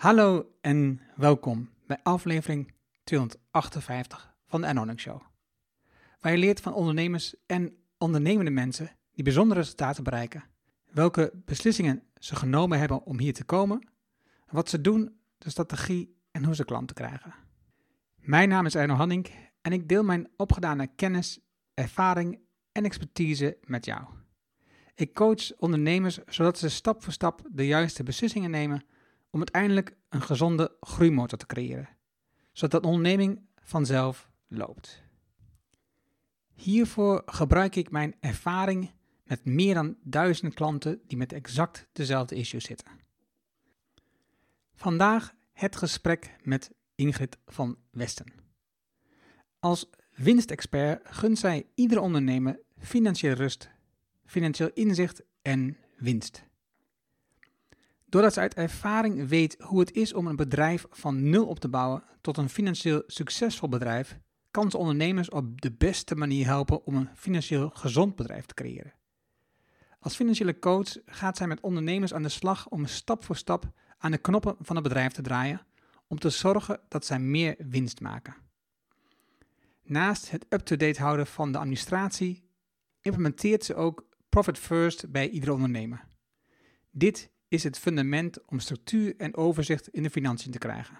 Hallo en welkom bij aflevering 258 van de Anonic Show. Waar je leert van ondernemers en ondernemende mensen die bijzondere resultaten bereiken, welke beslissingen ze genomen hebben om hier te komen, wat ze doen, de strategie en hoe ze klanten krijgen. Mijn naam is Erno Hanning en ik deel mijn opgedane kennis, ervaring en expertise met jou. Ik coach ondernemers zodat ze stap voor stap de juiste beslissingen nemen om uiteindelijk een gezonde groeimotor te creëren, zodat de onderneming vanzelf loopt. Hiervoor gebruik ik mijn ervaring met meer dan duizend klanten die met exact dezelfde issues zitten. Vandaag het gesprek met Ingrid van Westen. Als winstexpert gunt zij iedere ondernemer financiële rust, financieel inzicht en winst. Doordat ze uit ervaring weet hoe het is om een bedrijf van nul op te bouwen tot een financieel succesvol bedrijf, kan ze ondernemers op de beste manier helpen om een financieel gezond bedrijf te creëren. Als financiële coach gaat zij met ondernemers aan de slag om stap voor stap aan de knoppen van het bedrijf te draaien om te zorgen dat zij meer winst maken. Naast het up-to-date houden van de administratie, implementeert ze ook Profit First bij iedere ondernemer. Dit is het fundament om structuur en overzicht in de financiën te krijgen.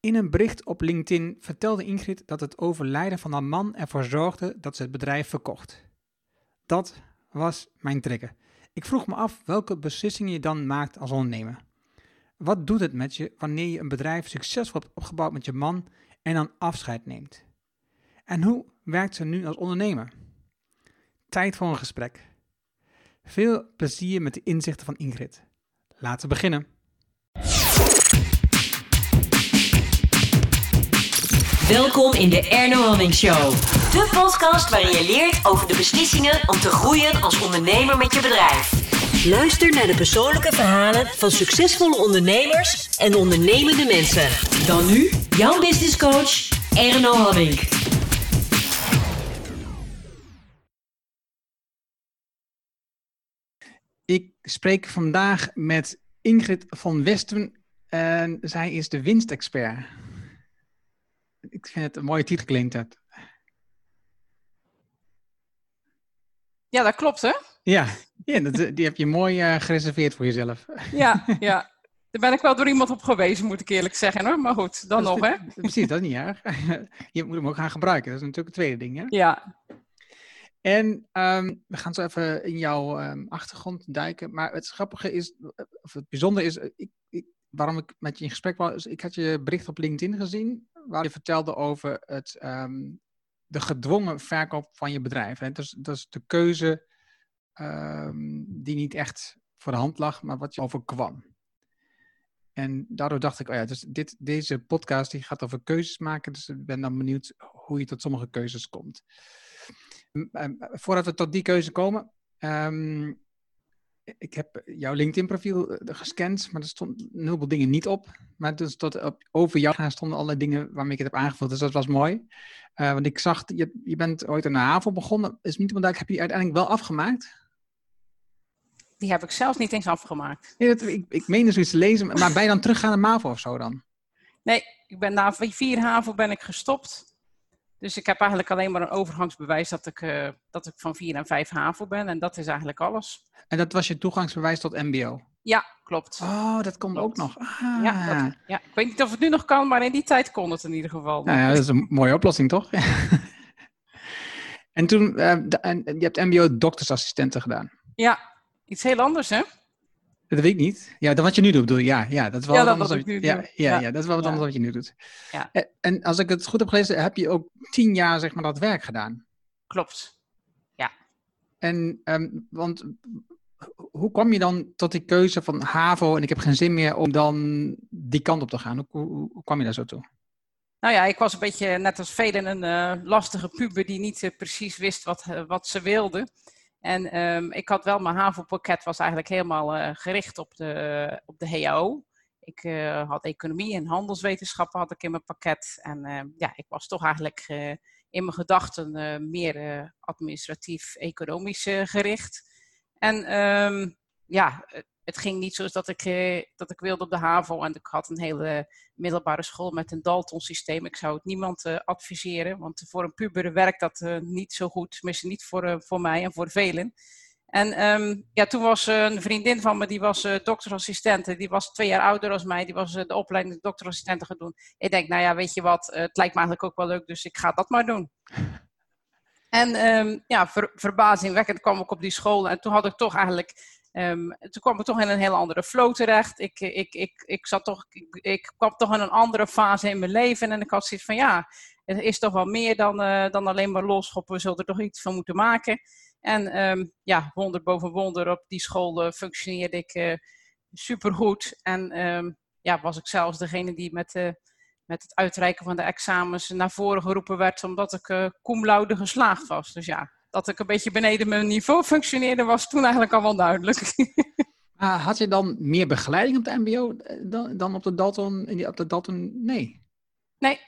In een bericht op LinkedIn vertelde Ingrid dat het overlijden van haar man ervoor zorgde dat ze het bedrijf verkocht. Dat was mijn trigger. Ik vroeg me af welke beslissingen je dan maakt als ondernemer. Wat doet het met je wanneer je een bedrijf succesvol hebt opgebouwd met je man en dan afscheid neemt? En hoe werkt ze nu als ondernemer? Tijd voor een gesprek. Veel plezier met de inzichten van Ingrid. Laten we beginnen. Welkom in de Erno Hamming Show. De podcast waarin je leert over de beslissingen om te groeien als ondernemer met je bedrijf. Luister naar de persoonlijke verhalen van succesvolle ondernemers en ondernemende mensen. Dan nu jouw business coach Erno Hamming. Ik spreek vandaag met Ingrid van Westen en zij is de winstexpert. Ik vind het een mooie titel klinkt het. Ja, dat klopt, hè? Ja, ja dat, die heb je mooi uh, gereserveerd voor jezelf. Ja, ja. Daar ben ik wel door iemand op gewezen, moet ik eerlijk zeggen hoor. Maar goed, dan nog, hè? Precies, dat is niet erg. Je moet hem ook gaan gebruiken. Dat is natuurlijk het tweede ding, hè? Ja. En um, we gaan zo even in jouw um, achtergrond duiken. Maar het grappige is, of het bijzondere is, ik, ik, waarom ik met je in gesprek was, ik had je bericht op LinkedIn gezien, waar je vertelde over het, um, de gedwongen verkoop van je bedrijf. Hè? Dus, dat is de keuze die niet echt voor de hand lag, maar wat je overkwam. En daardoor dacht ik, oh ja, dus dit, deze podcast die gaat over keuzes maken. Dus ik ben dan benieuwd hoe je tot sommige keuzes komt. Voordat we tot die keuze komen, um, ik heb jouw LinkedIn-profiel gescand, maar er stond een heleboel dingen niet op. Maar dus tot op, over jou gaan stonden allerlei dingen waarmee ik het heb aangevuld. Dus dat was mooi. Uh, want ik zag, je, je bent ooit aan de HAVO begonnen. Is niet onduidelijk, heb je uiteindelijk wel afgemaakt? Die heb ik zelfs niet eens afgemaakt. Nee, dat, ik, ik meen zoiets te lezen, maar ben je dan teruggaan naar MAVO of zo dan? Nee, ik ben na vier HAVO ben ik gestopt. Dus ik heb eigenlijk alleen maar een overgangsbewijs dat ik, uh, dat ik van 4 en 5 HAVO ben. En dat is eigenlijk alles. En dat was je toegangsbewijs tot MBO? Ja, klopt. Oh, dat komt ook nog. Ah. Ja, dat, ja, ik weet niet of het nu nog kan, maar in die tijd kon het in ieder geval. Nou ja, dat is een mooie oplossing, toch? en toen, uh, de, en, je hebt MBO doktersassistenten gedaan. Ja, iets heel anders, hè? Dat weet ik niet. Ja, dat wat je nu doet, bedoel je. Ja, ja, dat is wel ja, wat dat anders. wat ik nu ja, doe. ja, Ja. ja, dat is wel wat Ja. anders wat je nu doet. Ja. En, als ik het goed heb gelezen, heb je ook tien jaar zeg maar dat werk gedaan. Klopt. En, ehm, want hoe kwam je dan tot die keuze van HAVO en ik heb geen zin meer om dan die kant op te gaan? Hoe, hoe, hoe kwam je daar zo toe? Nou ja, ik was een beetje net als velen een eh, lastige puber die niet eh, precies wist wat, eh, wat ze wilde. En ehm, ik had wel, mijn HAVO-pakket was eigenlijk helemaal eh, gericht op de, op de HAO. Ik eh, had economie en handelswetenschappen had ik in mijn pakket. En ehm, ja, ik was toch eigenlijk eh, in mijn gedachten meer administratief-economisch gericht. En ehm, ja, het- ging niet zoals dat ik, eh, dat ik wilde op de HAVO. En ik had een hele middelbare school met een Dalton-systeem. Ik zou het niemand uh, adviseren, want voor een puber werkt dat uh, niet zo goed. Tenminste, niet voor, voor mij en voor velen. En um, ja, toen was een vriendin van me, die was uh. Die was twee jaar ouder als mij. Die was uh, de opleiding dokterassistente gaan doen. Ik denk, nou ja, weet je wat, uh, het lijkt me eigenlijk ook wel leuk, dus ik ga dat maar doen. En um, ja, ver, verbazingwekkend kwam ik op die school. En toen had ik toch eigenlijk, um, toen kwam ik toch in een hele andere flow terecht. Ik, ik, ik, ik, zat toch, ik, kwam toch in een andere fase in mijn leven. En ik had zoiets van, ja, het is toch wel meer dan, dan alleen maar losschoppen. We zullen er toch iets van moeten maken. En um, ja, wonder boven wonder, op die school uh, functioneerde ik uh, supergoed. En um, ja, was ik zelfs degene die met, met het uitreiken van de examens naar voren geroepen werd, omdat ik cum laude geslaagd was. Dus ja, dat ik een beetje beneden mijn niveau functioneerde, was toen eigenlijk al wel duidelijk. uh, had je dan meer begeleiding op de MBO dan, dan op de Dalton? Op de Dalton? Nee. Nee.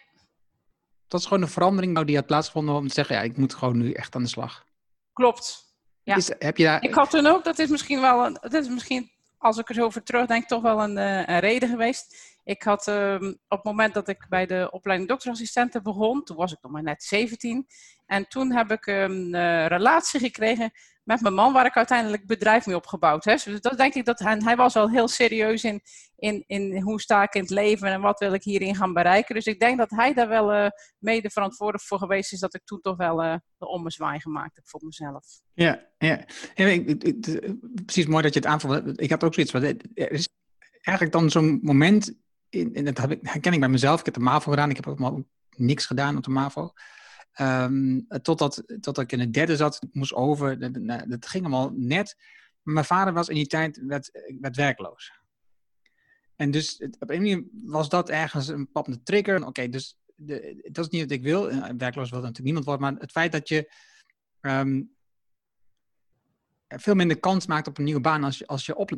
Dat is gewoon een verandering die had plaatsgevonden om te zeggen, ja, ik moet gewoon nu echt aan de slag. Klopt. Ja. Is, heb je daar... Ik had toen ook, dat is misschien wel, een, dat is misschien, als ik er zo over terugdenk, toch wel een, uh, een reden geweest. Ik had um, op het moment dat ik bij de opleiding dokterassistenten begon, toen was ik nog maar net 17. En toen heb ik een uh, relatie gekregen met mijn man, waar ik uiteindelijk bedrijf mee opgebouwd heb. Dus dat denk ik dat hij, hij was al heel serieus in, in, in hoe sta ik in het leven en wat wil ik hierin gaan bereiken. Dus ik denk dat hij daar wel uh, mede verantwoordelijk voor geweest is dat ik toen toch wel uh, de ommezwaai gemaakt heb voor mezelf. Ja, ja. ik, precies mooi dat je het aanvoelt. Ik had ook zoiets er is eigenlijk dan zo'n moment, en dat herken ik bij mezelf, ik heb de MAVO gedaan, ik heb ook niks gedaan op de MAVO. Um, totdat, ik in het derde zat, moest over. Dat, dat ging allemaal net. Mijn vader was in die tijd werd, werd werkloos. En dus op een manier was dat ergens een pappende trigger. Oké, dus de, dat is niet wat ik wil. Werkloos wil natuurlijk niemand worden. Maar het feit dat je um, veel minder kans maakt op een nieuwe baan als je, als je op uh,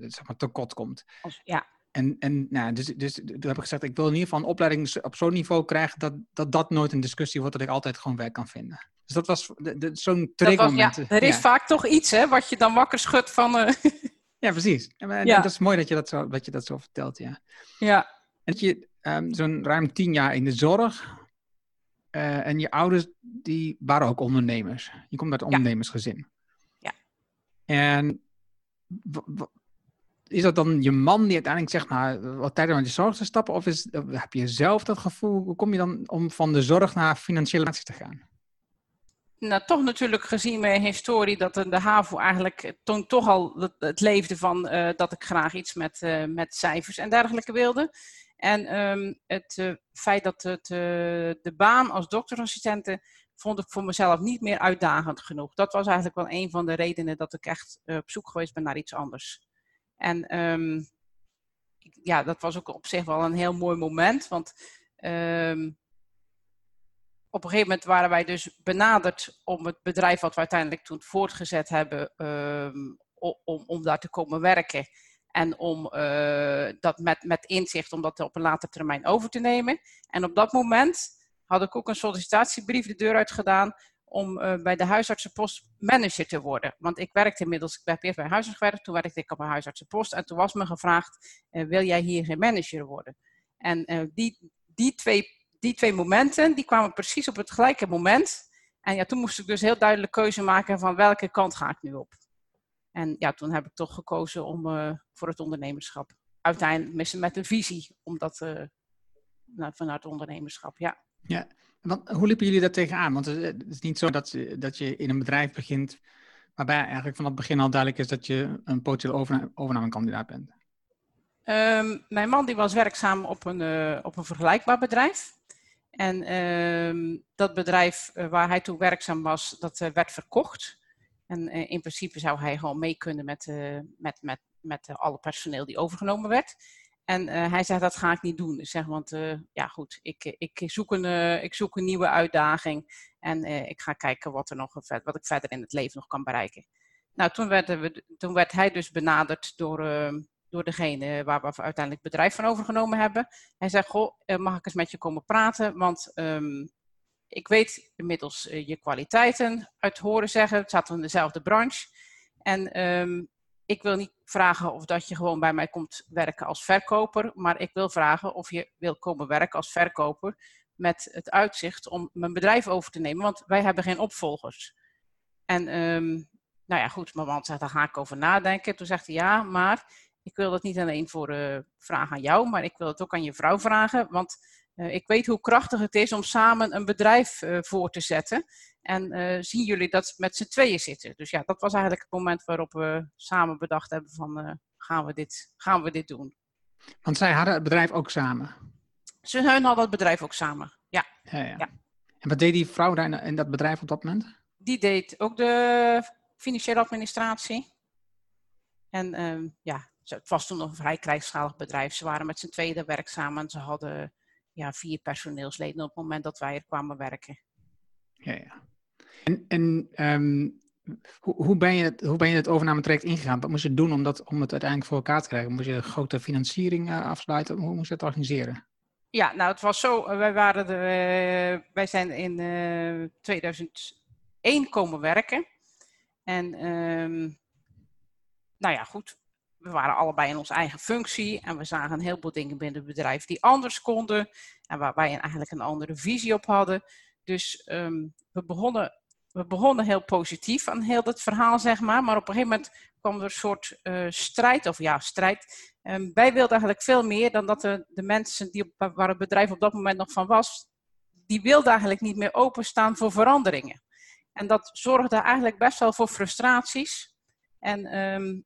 zeg maar, tekort komt. Als, ja. En, en nou, dus, dus toen heb ik gezegd, ik wil in ieder geval een opleiding op zo'n niveau krijgen dat, dat dat nooit een discussie wordt, dat ik altijd gewoon werk kan vinden. Dus dat was zo'n triggermoment. Ja, er is ja. vaak toch iets hè, wat je dan wakker schudt van... Uh... Ja, precies. En, ja. dat is mooi dat je dat zo, dat je dat zo vertelt, ja. Ja. En dat je um, zo'n ruim tien jaar in de zorg uh, en je ouders, die waren ook ondernemers. Je komt uit een ondernemersgezin. Ja. En is dat dan je man die uiteindelijk zegt, nou, wat tijd om aan de zorg te stappen? Of heb je zelf dat gevoel, hoe kom je dan om van de zorg naar financiële relatie te gaan? Nou, toch natuurlijk gezien mijn historie dat de HAVO eigenlijk toont toch al het, het leefde van uh, dat ik graag iets met, uh, met cijfers en dergelijke wilde. En um, het uh, feit dat het, de baan als dokterassistente vond ik voor mezelf niet meer uitdagend genoeg. Dat was eigenlijk wel een van de redenen dat ik echt op zoek geweest ben naar iets anders. En um, ja, dat was ook op zich wel een heel mooi moment. Want um, op een gegeven moment waren wij dus benaderd om het bedrijf wat we uiteindelijk toen voortgezet hebben, um, om, om daar te komen werken. En om uh, dat met, met inzicht om dat op een later termijn over te nemen. En op dat moment had ik ook een sollicitatiebrief de deur uit gedaan om uh, bij de huisartsenpost manager te worden. Want ik werkte inmiddels, ik heb eerst bij huisarts gewerkt, toen werkte ik op een huisartsenpost en toen was me gevraagd, uh, wil jij hier geen manager worden? En uh, die, die, twee, die twee momenten, die kwamen precies op het gelijke moment. En ja, toen moest ik dus heel duidelijk keuze maken van welke kant ga ik nu op. En ja, toen heb ik toch gekozen om voor het ondernemerschap. Uiteindelijk met een visie, om dat nou, vanuit ondernemerschap, ja. Ja, hoe liepen jullie daar tegenaan? Want het is niet zo dat, dat je in een bedrijf begint waarbij eigenlijk van het begin al duidelijk is dat je een potentieel overname, overnamekandidaat bent. Um, mijn man die was werkzaam op een, uh, op een vergelijkbaar bedrijf. En um, dat bedrijf uh, waar hij toen werkzaam was, dat uh, werd verkocht. En in principe zou hij gewoon mee kunnen met, met, met, met alle personeel die overgenomen werd. En uh, hij zegt, dat ga ik niet doen. Zeg, want uh, ja goed, ik, ik, zoek een, ik zoek een nieuwe uitdaging. En ik ga kijken wat, er nog, wat ik verder in het leven nog kan bereiken. Nou, toen werd, we, toen werd hij dus benaderd door, door degene waar we uiteindelijk het bedrijf van overgenomen hebben. Hij zegt, goh, mag ik eens met je komen praten? Want um, ik weet inmiddels je kwaliteiten uit horen zeggen. Het zat in dezelfde branche. En um, ik wil niet vragen of dat je gewoon bij mij komt werken als verkoper, maar ik wil vragen of je wil komen werken als verkoper met het uitzicht om mijn bedrijf over te nemen, want wij hebben geen opvolgers. En ehm, nou ja, goed, mijn man zegt, daar ga ik over nadenken. Toen zegt hij, ja, maar ik wil dat niet alleen voor uh, vragen aan jou, maar ik wil het ook aan je vrouw vragen, want ik weet hoe krachtig het is om samen een bedrijf uh, voor te zetten. En uh, zien jullie dat met z'n tweeën zitten? Dus ja, dat was eigenlijk het moment waarop we samen bedacht hebben van gaan, we dit, gaan we dit doen. Want zij hadden het bedrijf ook samen? Ze hun hadden het bedrijf ook samen, ja. Ja, ja. ja. En wat deed die vrouw daar in dat bedrijf op dat moment? Die deed ook de financiële administratie. En um, ja, het was toen nog een vrij kleinschalig bedrijf. Ze waren met z'n tweeën werkzaam en ze hadden ja, vier personeelsleden op het moment dat wij er kwamen werken. Ja, ja. En, en um, hoe, hoe, ben je het, hoe ben je het overnametraject ingegaan? Wat moest je doen om, dat, om het uiteindelijk voor elkaar te krijgen? Moest je een grote financiering uh, afsluiten? Hoe moest je het organiseren? Ja, nou het was zo, wij, waren de, uh, wij zijn in uh, eh, 2001 komen werken. En um, nou ja, goed, we waren allebei in onze eigen functie en we zagen een heleboel dingen binnen het bedrijf die anders konden en waar wij eigenlijk een andere visie op hadden. Dus um, we, begonnen, we begonnen heel positief aan heel dat verhaal, zeg maar. Maar op een gegeven moment kwam er een soort uh, strijd, of ja, strijd. Um, wij wilden eigenlijk veel meer dan dat de, mensen die waar het bedrijf op dat moment nog van was, die wilden eigenlijk niet meer openstaan voor veranderingen. En dat zorgde eigenlijk best wel voor frustraties. En um,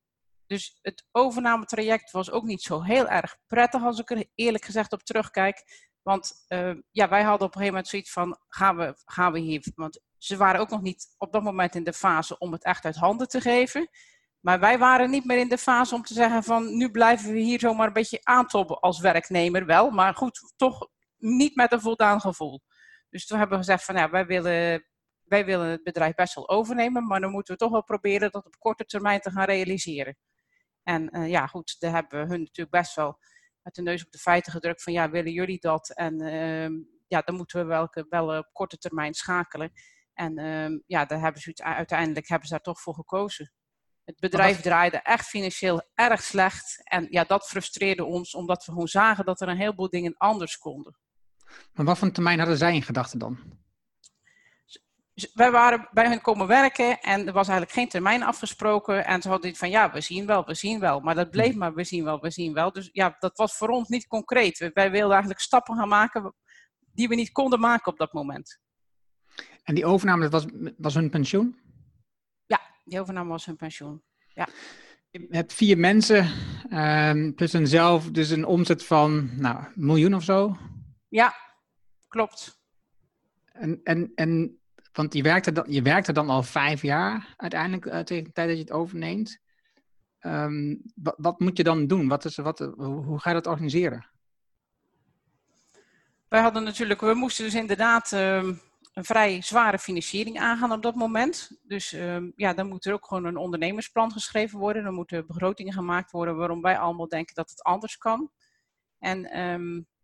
dus het overnametraject was ook niet zo heel erg prettig als ik er eerlijk gezegd op terugkijk. Want uh, ja, wij hadden op een gegeven moment zoiets van, gaan we, gaan we hier... Want ze waren ook nog niet op dat moment in de fase om het echt uit handen te geven. Maar wij waren niet meer in de fase om te zeggen van, nu blijven we hier zomaar een beetje aantobben als werknemer wel. Maar goed, toch niet met een voldaan gevoel. Dus toen hebben we gezegd van, ja, wij willen, wij willen het bedrijf best wel overnemen. Maar dan moeten we toch wel proberen dat op korte termijn te gaan realiseren. En uh, ja, goed, daar hebben we hun natuurlijk best wel met de neus op de feiten gedrukt van ja, willen jullie dat? En uh, ja, dan moeten we wel, wel op korte termijn schakelen. En uh, ja, daar hebben ze uiteindelijk hebben ze daar toch voor gekozen. Het bedrijf dat... draaide echt financieel erg slecht. En ja, dat frustreerde ons, omdat we gewoon zagen dat er een heleboel dingen anders konden. Maar wat voor termijn hadden zij in gedachten dan? Wij waren bij hen komen werken en er was eigenlijk geen termijn afgesproken. En ze hadden dit van ja, we zien wel, we zien wel. Maar dat bleef maar we zien wel, we zien wel. Dus ja, dat was voor ons niet concreet. Wij wilden eigenlijk stappen gaan maken die we niet konden maken op dat moment. En die overname, dat was, was hun pensioen? Ja, die overname was hun pensioen. Ja. Je hebt vier mensen, um, plus een zelf, dus een omzet van nou, een miljoen of zo? Ja, klopt. En, en, en want je werkte, dan, je werkte dan al vijf jaar uiteindelijk uh, tegen de tijd dat je het overneemt. Um, wat, wat, moet je dan doen? Wat is, wat, hoe ga je dat organiseren? Wij hadden natuurlijk, we moesten dus inderdaad um, een vrij zware financiering aangaan op dat moment. Dus um, ja, dan moet er ook gewoon een ondernemersplan geschreven worden. Dan moeten begrotingen gemaakt worden waarom wij allemaal denken dat het anders kan. En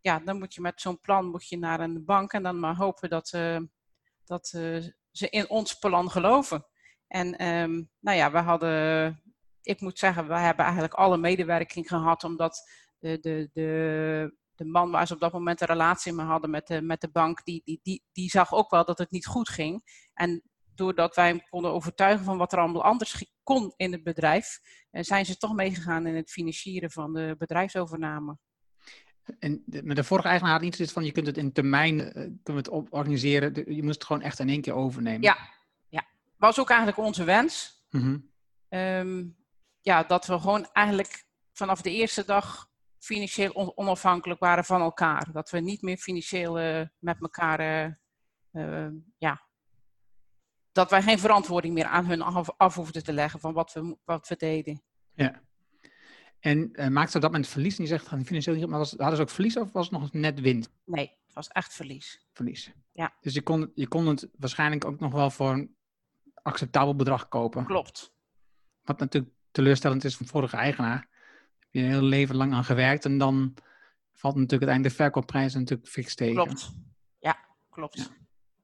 ja, dan moet je met zo'n plan moet je naar een bank en dan maar hopen dat, uh, dat uh, ze in ons plan geloven. En um, nou ja, we hadden, ik moet zeggen, we hebben eigenlijk alle medewerking gehad, omdat de, de, de, de man waar ze op dat moment een relatie mee hadden met de, met de bank, die, die, die, die zag ook wel dat het niet goed ging. En doordat wij hem konden overtuigen van wat er allemaal anders kon in het bedrijf, eh, zijn ze toch meegegaan in het financieren van de bedrijfsovername. En de, met de vorige eigenaar had iets van je kunt het in termijn uh, kunnen we het op organiseren. Je moest het gewoon echt in één keer overnemen. Ja, ja. was ook eigenlijk onze wens. Mm -hmm. um, ja, dat we gewoon eigenlijk vanaf de eerste dag financieel on onafhankelijk waren van elkaar. Dat we niet meer financieel uh, met elkaar, uh, ja, dat wij geen verantwoording meer aan hun af, af hoefden te leggen van wat we, wat we deden. Ja. En uh, maakte dat met verlies? En je zegt financieel, maar was, hadden ze ook verlies of was het nog net winst? Nee, het was echt verlies. Verlies. Ja. Dus je kon, je kon het waarschijnlijk ook nog wel voor een acceptabel bedrag kopen. Klopt. Wat natuurlijk teleurstellend is van vorige eigenaar. Heb je een heel leven lang aan gewerkt en dan valt natuurlijk uiteindelijk de verkoopprijs natuurlijk fix tegen. Klopt. Ja, klopt. Ja.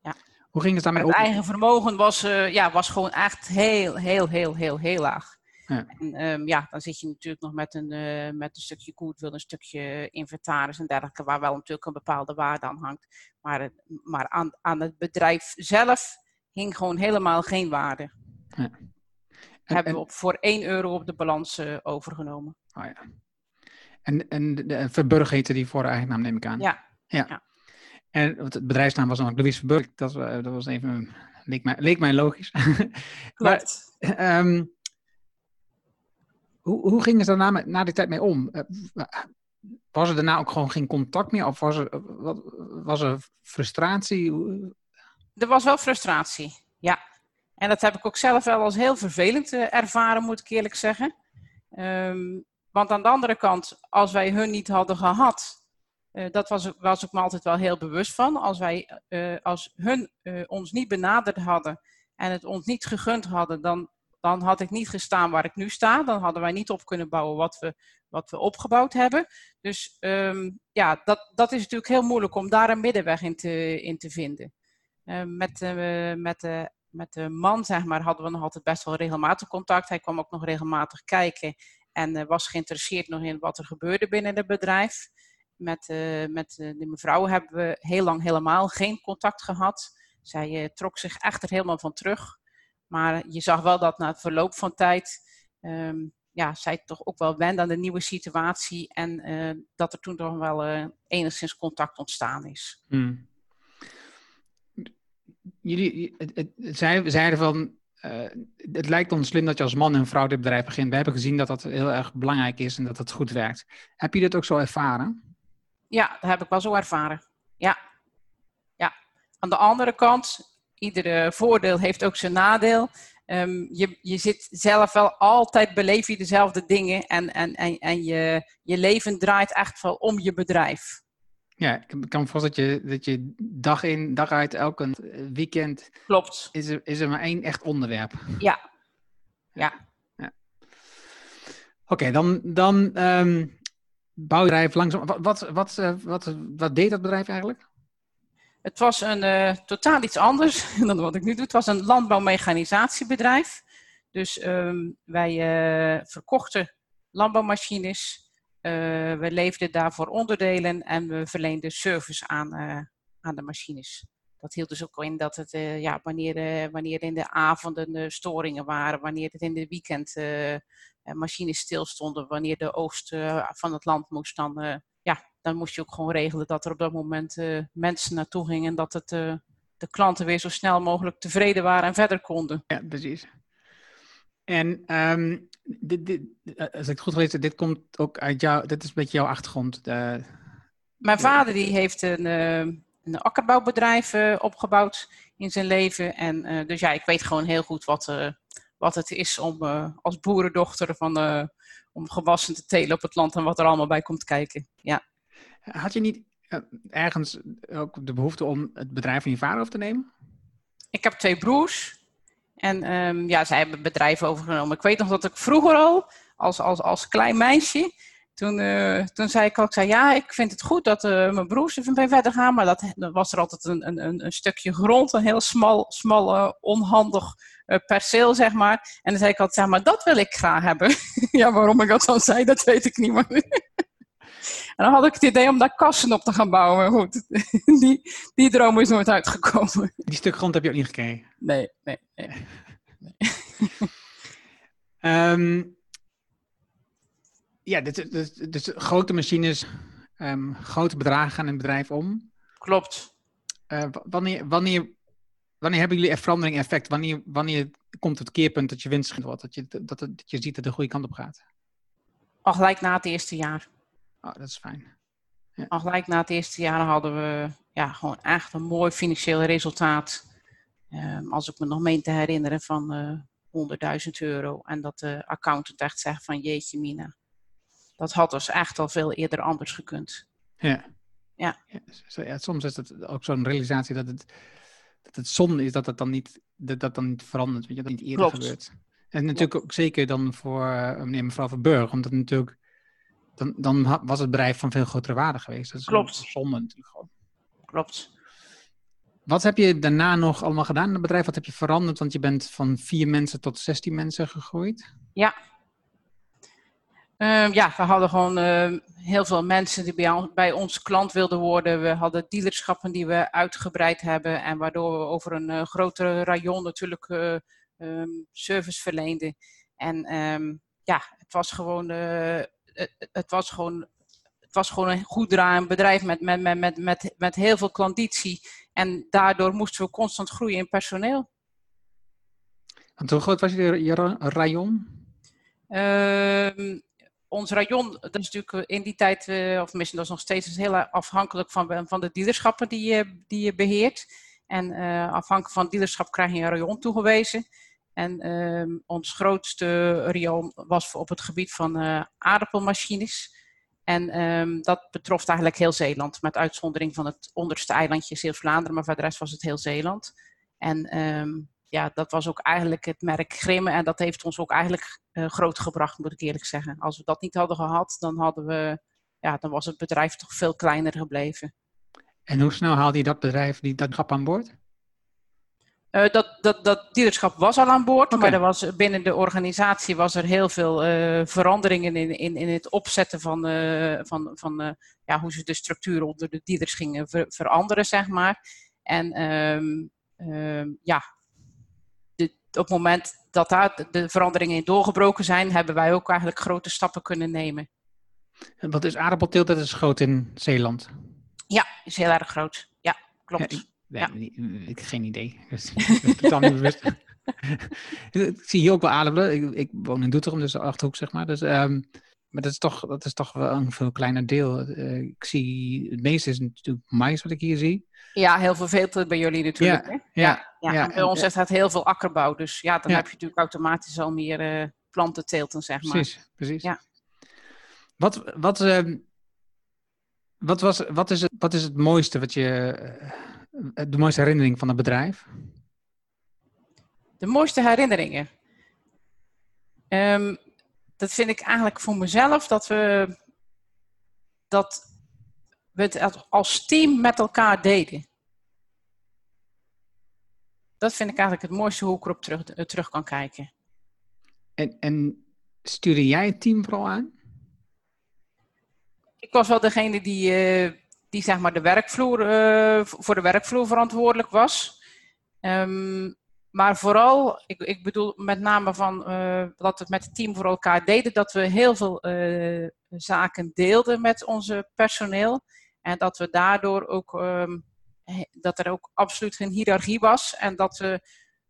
ja. Hoe ging het daarmee Het eigen vermogen was, uh, ja, was gewoon echt heel, heel, heel, heel, heel laag. Ja. En um, ja, dan zit je natuurlijk nog met een, uh, met een stukje goodwill, een stukje inventaris en dergelijke, waar wel natuurlijk een bepaalde waarde aan hangt. Maar, maar aan, aan het bedrijf zelf hing gewoon helemaal geen waarde. Ja. En, hebben we op, voor 1 euro op de balans uh, overgenomen. Oh ja. En, en de, Verburg heette die voor eigenaam, neem ik aan. Ja. ja. ja. En het bedrijfsnaam was dan Louise Verburg. Dat, dat was even, leek mij, leek mij logisch. Klopt. maar, um, hoe, hoe gingen ze daarna na die tijd mee om? Eh, was er daarna ook gewoon geen contact meer? Of was er, was er frustratie? Er was wel frustratie, ja. En dat heb ik ook zelf wel als heel vervelend eh, ervaren, moet ik eerlijk zeggen. Um, want aan de andere kant, als wij hun niet hadden gehad, dat was, was ik me altijd wel heel bewust van. Als, wij, als hun ons niet benaderd hadden en het ons niet gegund hadden, dan, dan had ik niet gestaan waar ik nu sta. Dan hadden wij niet op kunnen bouwen wat we, wat we opgebouwd hebben. Dus um, ja, dat, dat is natuurlijk heel moeilijk om daar een middenweg in te, in te vinden. met, met, de, met de man, zeg maar, hadden we nog altijd best wel regelmatig contact. Hij kwam ook nog regelmatig kijken en was geïnteresseerd nog in wat er gebeurde binnen het bedrijf. Met, uh, met uh, de mevrouw hebben we heel lang helemaal geen contact gehad. Zij uh, trok zich echt er helemaal van terug. Maar je zag wel dat na het verloop van tijd, um, ja, zij toch ook wel wende aan de nieuwe situatie. En dat er toen toch wel enigszins contact ontstaan is. Hmm. Jullie het, het, zij, zeiden van, het lijkt ons slim dat je als man en vrouw dit bedrijf begint. We hebben gezien dat dat heel erg belangrijk is en dat het goed werkt. Heb je dit ook zo ervaren? Ja, dat heb ik wel zo ervaren. Ja. ja. Aan de andere kant, iedere voordeel heeft ook zijn nadeel. Um, je, je zit zelf wel altijd, beleef je dezelfde dingen en, en, en, en je, je leven draait echt wel om je bedrijf. Ja, ik kan me voorstellen dat je, dat je dag in, dag uit, elke weekend... Klopt. Is er, is er maar één echt onderwerp. Ja. Ja. ja. Oké, okay, dan, dan um, bouwbedrijf langzaam. Wat, wat, wat, uh, wat, wat, deed dat bedrijf eigenlijk? Het was een uh, totaal iets anders dan wat ik nu doe. Het was een landbouwmechanisatiebedrijf. Dus um, wij uh, verkochten landbouwmachines. we leverden daarvoor onderdelen en we verleenden service aan, aan de machines. Dat hield dus ook in dat het, ja, wanneer, wanneer in de avonden storingen waren, wanneer het in de weekend eh, machines stilstonden, wanneer de oogst eh, van het land moest, dan, eh, dan moest je ook gewoon regelen dat er op dat moment mensen naartoe gingen en dat het, de klanten weer zo snel mogelijk tevreden waren en verder konden. Ja, precies. En um, dit, dit, als ik het goed weet, dit komt ook uit jou, dit is een beetje jouw achtergrond. De, Mijn vader die heeft een, een akkerbouwbedrijf opgebouwd in zijn leven. En dus ja, ik weet gewoon heel goed wat, wat het is om als boerendochter van, om gewassen te telen op het land en wat er allemaal bij komt kijken. Ja. Had je niet uh, ergens ook de behoefte om het bedrijf van je vader over te nemen? Ik heb twee broers. En um, ja, zij hebben bedrijven overgenomen. Ik weet nog dat ik vroeger al, als, als, als klein meisje, toen, uh, toen zei ik al, ik zei, ja, ik vind het goed dat uh, mijn broers er verder gaan, maar dat, dan was er altijd een, een, een stukje grond, een heel smal, smal onhandig perceel, zeg maar. En dan zei ik altijd, ja, maar dat wil ik graag hebben. ja, waarom ik dat dan zei, dat weet ik niet meer. en dan had ik het idee om daar kassen op te gaan bouwen, maar goed, die, die droom is nooit uitgekomen. Die stuk grond heb je ook niet gekregen? Nee, nee, nee. nee. um, ja, dus, dus, dus grote machines, um, grote bedragen gaan in het bedrijf om. Klopt. Uh, wanneer, wanneer, wanneer hebben jullie er verandering effect? Wanneer, wanneer komt het keerpunt dat je winst wordt? Dat je, dat, dat je ziet dat het de goede kant op gaat? Al gelijk na het eerste jaar. Oh, dat is fijn. Ja. Al gelijk na het eerste jaar hadden we ja, gewoon echt een mooi financieel resultaat. Um, als ik me nog meen te herinneren van uh, 100.000 euro. En dat de accountant echt zegt van jeetje mina dat had dus echt al veel eerder anders gekund. Ja. Ja. ja soms is het ook zo'n realisatie dat het, dat het zonde is dat het dan niet, dat, dat dan niet verandert, weet je, dat niet eerder Klopt. gebeurt. En natuurlijk ook zeker dan voor uh, meneer en mevrouw Verburg, omdat natuurlijk, dan, dan was het bedrijf van veel grotere waarde geweest. Dat is Klopt. zonde natuurlijk gewoon. Klopt. Wat heb je daarna nog allemaal gedaan in het bedrijf? Wat heb je veranderd? Want je bent van vier mensen tot 16 mensen gegroeid. Ja, Ehm, ja, we hadden gewoon ehm, heel veel mensen die bij, bij ons klant wilden worden. We hadden dealerschappen die we uitgebreid hebben en waardoor we over een uh, grotere rayon natuurlijk uh, um, service verleenden. En ja, het was gewoon, uh, het, was gewoon, het was gewoon een goed draaiend bedrijf met, met, met, met, met, met heel veel klanditie. En daardoor moesten we constant groeien in personeel. Want hoe groot was je, je rayon? Uh, ons rayon, dat is natuurlijk in die tijd, uh, of misschien dat is nog steeds heel afhankelijk van, van de dealerschappen die je, die je beheert. En uh, afhankelijk van het dealerschap krijg je een rayon toegewezen. En uh, ons grootste rayon was op het gebied van uh, aardappelmachines. En um, dat betrof eigenlijk heel Zeeland, met uitzondering van het onderste eilandje Zeeuws-Vlaanderen, maar voor de rest was het heel Zeeland. En um, ja, dat was ook eigenlijk het merk Grimme en dat heeft ons ook eigenlijk uh, groot gebracht, moet ik eerlijk zeggen. Als we dat niet hadden gehad, dan, hadden we, ja, dan was het bedrijf toch veel kleiner gebleven. En hoe snel haalde je dat bedrijf, die, dat grap aan boord? Uh, dat, dat, dat dealerschap was al aan boord, okay. maar er was, binnen de organisatie was er heel veel uh, veranderingen in, in, in het opzetten van, uh, van, van ja, hoe ze de structuur onder de dealers gingen ver, veranderen, zeg maar. En um, um, ja, de, op het moment dat daar de veranderingen in doorgebroken zijn, hebben wij ook eigenlijk grote stappen kunnen nemen. En wat is aardappelteelt? Dat is groot in Zeeland. Ja, is heel erg groot. Ja, klopt. Ja, Nee, ja. niet, ik heb geen idee. Dus, totaal niet bewust. ik zie hier ook wel aardappelen. Ik, ik woon in Doetinchem, dus de Achterhoek, zeg maar. Dus, um, maar dat is, toch, dat is toch wel een veel kleiner deel. Uh, ik zie, het meeste is natuurlijk mais wat ik hier zie. Ja, heel vervelend bij jullie natuurlijk. Ja, hè? ja, ja, ja. Bij ons is het heel veel akkerbouw. Dus ja, dan heb je natuurlijk automatisch al meer uh, plantenteelten, zeg maar. Precies, precies. Ja. Wat, wat, uh, wat, was, wat, is het, wat is het mooiste wat je de mooiste herinnering van het bedrijf? De mooiste herinneringen? Um, dat vind ik eigenlijk voor mezelf dat we, dat we het als team met elkaar deden. Dat vind ik eigenlijk het mooiste hoe ik erop terug, terug kan kijken. En, en stuurde jij het team vooral aan? Ik was wel degene die, uh, die zeg maar de werkvloer, uh, voor de werkvloer verantwoordelijk was. Um, maar vooral, ik, ik, bedoel met name van uh, dat we het met het team voor elkaar deden, dat we heel veel uh, zaken deelden met onze personeel. En dat we daardoor ook, um, dat er ook absoluut geen hiërarchie was. En dat we,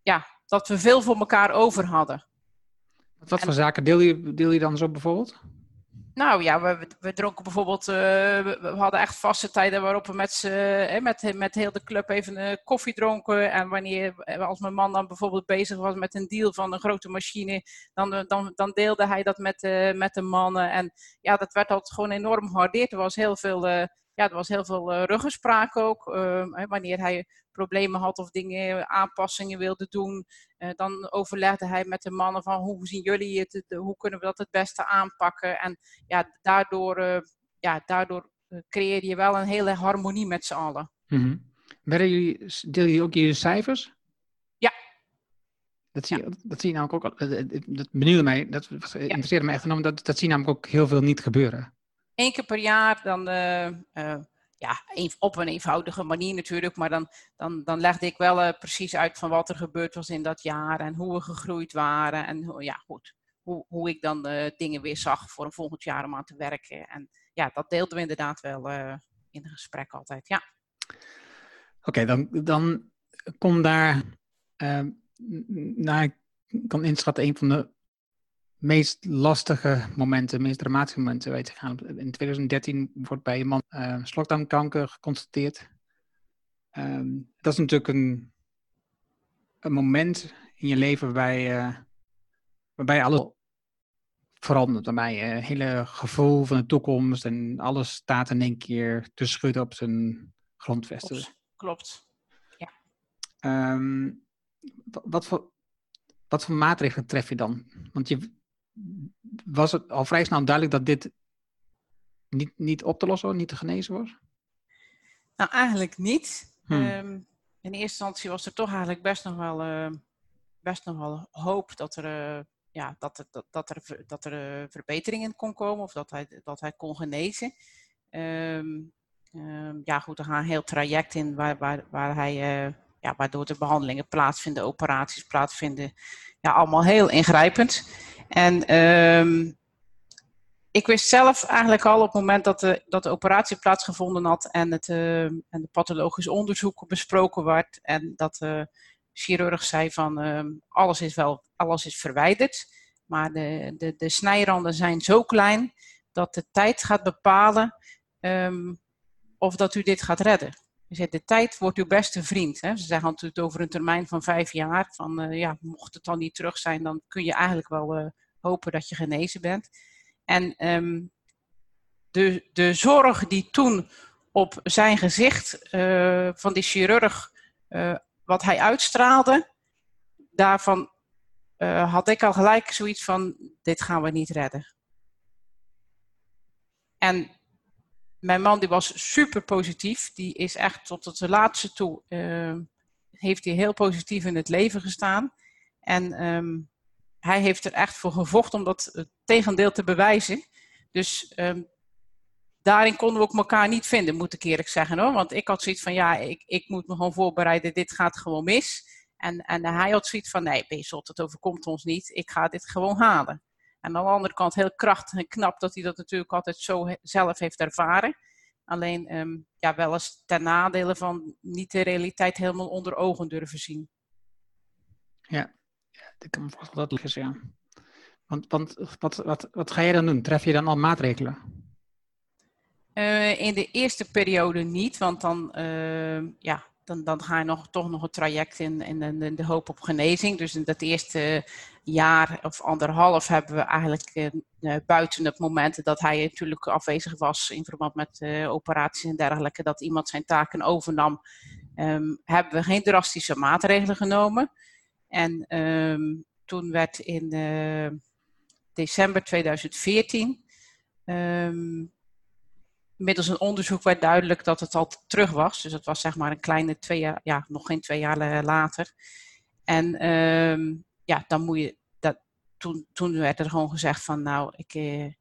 ja, dat we veel voor elkaar over hadden. Wat voor en, zaken deel je, deel je dan zo bijvoorbeeld? Nou ja, we, we dronken bijvoorbeeld, uh, we, hadden echt vaste tijden waarop we met, uh, met, met heel de club even uh, koffie dronken. En wanneer, als mijn man dan bijvoorbeeld bezig was met een deal van een grote machine, dan, dan, dan deelde hij dat met, met de mannen. En ja, dat werd altijd gewoon enorm gewaardeerd. Er was heel veel, ja, er was heel veel ruggespraak ook. wanneer hij problemen had of dingen, aanpassingen wilde doen, uh, dan overlegde hij met de mannen van hoe zien jullie het, hoe kunnen we dat het beste aanpakken. En ja, daardoor, ja, daardoor eh, creëer je wel een hele harmonie met z'n allen. Mm-hmm. jullie, deel je ook je cijfers? Ja. Dat zie, ja. dat zie je namelijk ook, dat benieuwde mij, dat interesseerde mij echt enorm, dat, dat zie je namelijk ook heel veel niet gebeuren. Eén keer per jaar dan ja, op een eenvoudige manier natuurlijk, maar dan, dan, dan legde ik wel uh, precies uit van wat er gebeurd was in dat jaar en hoe we gegroeid waren en ja, goed, hoe, hoe ik dan uh, dingen weer zag voor een volgend jaar om aan te werken. En ja, dat deelden we inderdaad wel in een gesprek altijd, ja. Oké, dan, dan kom daar, nou, ik kan inschatten, een van de meest lastige momenten, meest dramatische momenten weet te gaan. In 2013 wordt bij een man uh, slokdarmkanker geconstateerd. Um, dat is natuurlijk een, een moment in je leven waarbij, uh, waarbij alles verandert. Waarbij je hele gevoel van de toekomst en alles staat in één keer te schudden op zijn grondvesten. Klopt. Klopt. Ja. Um, wat, voor, wat voor maatregelen tref je dan? Want je, was het al vrij snel duidelijk dat dit niet, niet op te lossen niet te genezen was? Nou, eigenlijk niet. Hmm. Um, in eerste instantie was er toch eigenlijk best nog wel, uh, best nog wel hoop dat er, uh, ja, dat, er, dat, dat er, dat er uh, verbetering in kon komen of dat hij, dat hij kon genezen. Ehm, ehm, ja, goed, er gaat een heel traject in waar, waar, waar hij, ja, waardoor de behandelingen plaatsvinden, operaties plaatsvinden. Ja, allemaal heel ingrijpend. En um, ik wist zelf eigenlijk al op het moment dat de, dat de operatie plaatsgevonden had en het uh, en de pathologisch onderzoek besproken werd en dat de chirurg zei van uh, alles is wel alles is verwijderd, maar de, de, de snijranden zijn zo klein dat de tijd gaat bepalen of dat u dit gaat redden. De tijd wordt uw beste vriend. Hè? Ze zeggen natuurlijk over een termijn van vijf jaar. Van, uh, ja, mocht het dan niet terug zijn, dan kun je eigenlijk wel uh, hopen dat je genezen bent. En um, de, de zorg die toen op zijn gezicht uh, van die chirurg, wat hij uitstraalde, daarvan had ik al gelijk zoiets van: dit gaan we niet redden. En mijn man die was super positief. Die is echt tot het laatste toe, uh, heeft hij heel positief in het leven gestaan. En um, hij heeft er echt voor gevochten om dat het tegendeel te bewijzen. Dus um, daarin konden we ook elkaar niet vinden, moet ik eerlijk zeggen hoor. Want ik had zoiets van, ja, ik, ik moet me gewoon voorbereiden, dit gaat gewoon mis. En, en hij had zoiets van, nee, bezot, het overkomt ons niet, ik ga dit gewoon halen. En aan de andere kant heel krachtig en knap dat hij dat natuurlijk altijd zo zelf heeft ervaren. Alleen um, ja, wel eens ten nadele van niet de realiteit helemaal onder ogen durven zien. Ja, ik kan me voorstellen dat is, ja. Want, want wat, wat, wat ga je dan doen? Tref je dan al maatregelen? Uh, in de eerste periode niet, want dan, uh, ja, dan, dan ga je nog, toch nog een traject in, in, de hoop op genezing. Dus in dat eerste jaar of anderhalf hebben we eigenlijk uh, buiten het moment dat hij natuurlijk afwezig was in verband met operaties en dergelijke, dat iemand zijn taken overnam, um, hebben we geen drastische maatregelen genomen. En um, toen werd in uh, december 2014 um, middels een onderzoek werd duidelijk dat het al terug was. Dus het was zeg maar een kleine twee jaar, ja, nog geen twee jaar later. En um, ja, dan moet je, dat, toen, toen werd er gewoon gezegd van nou, ik, eh,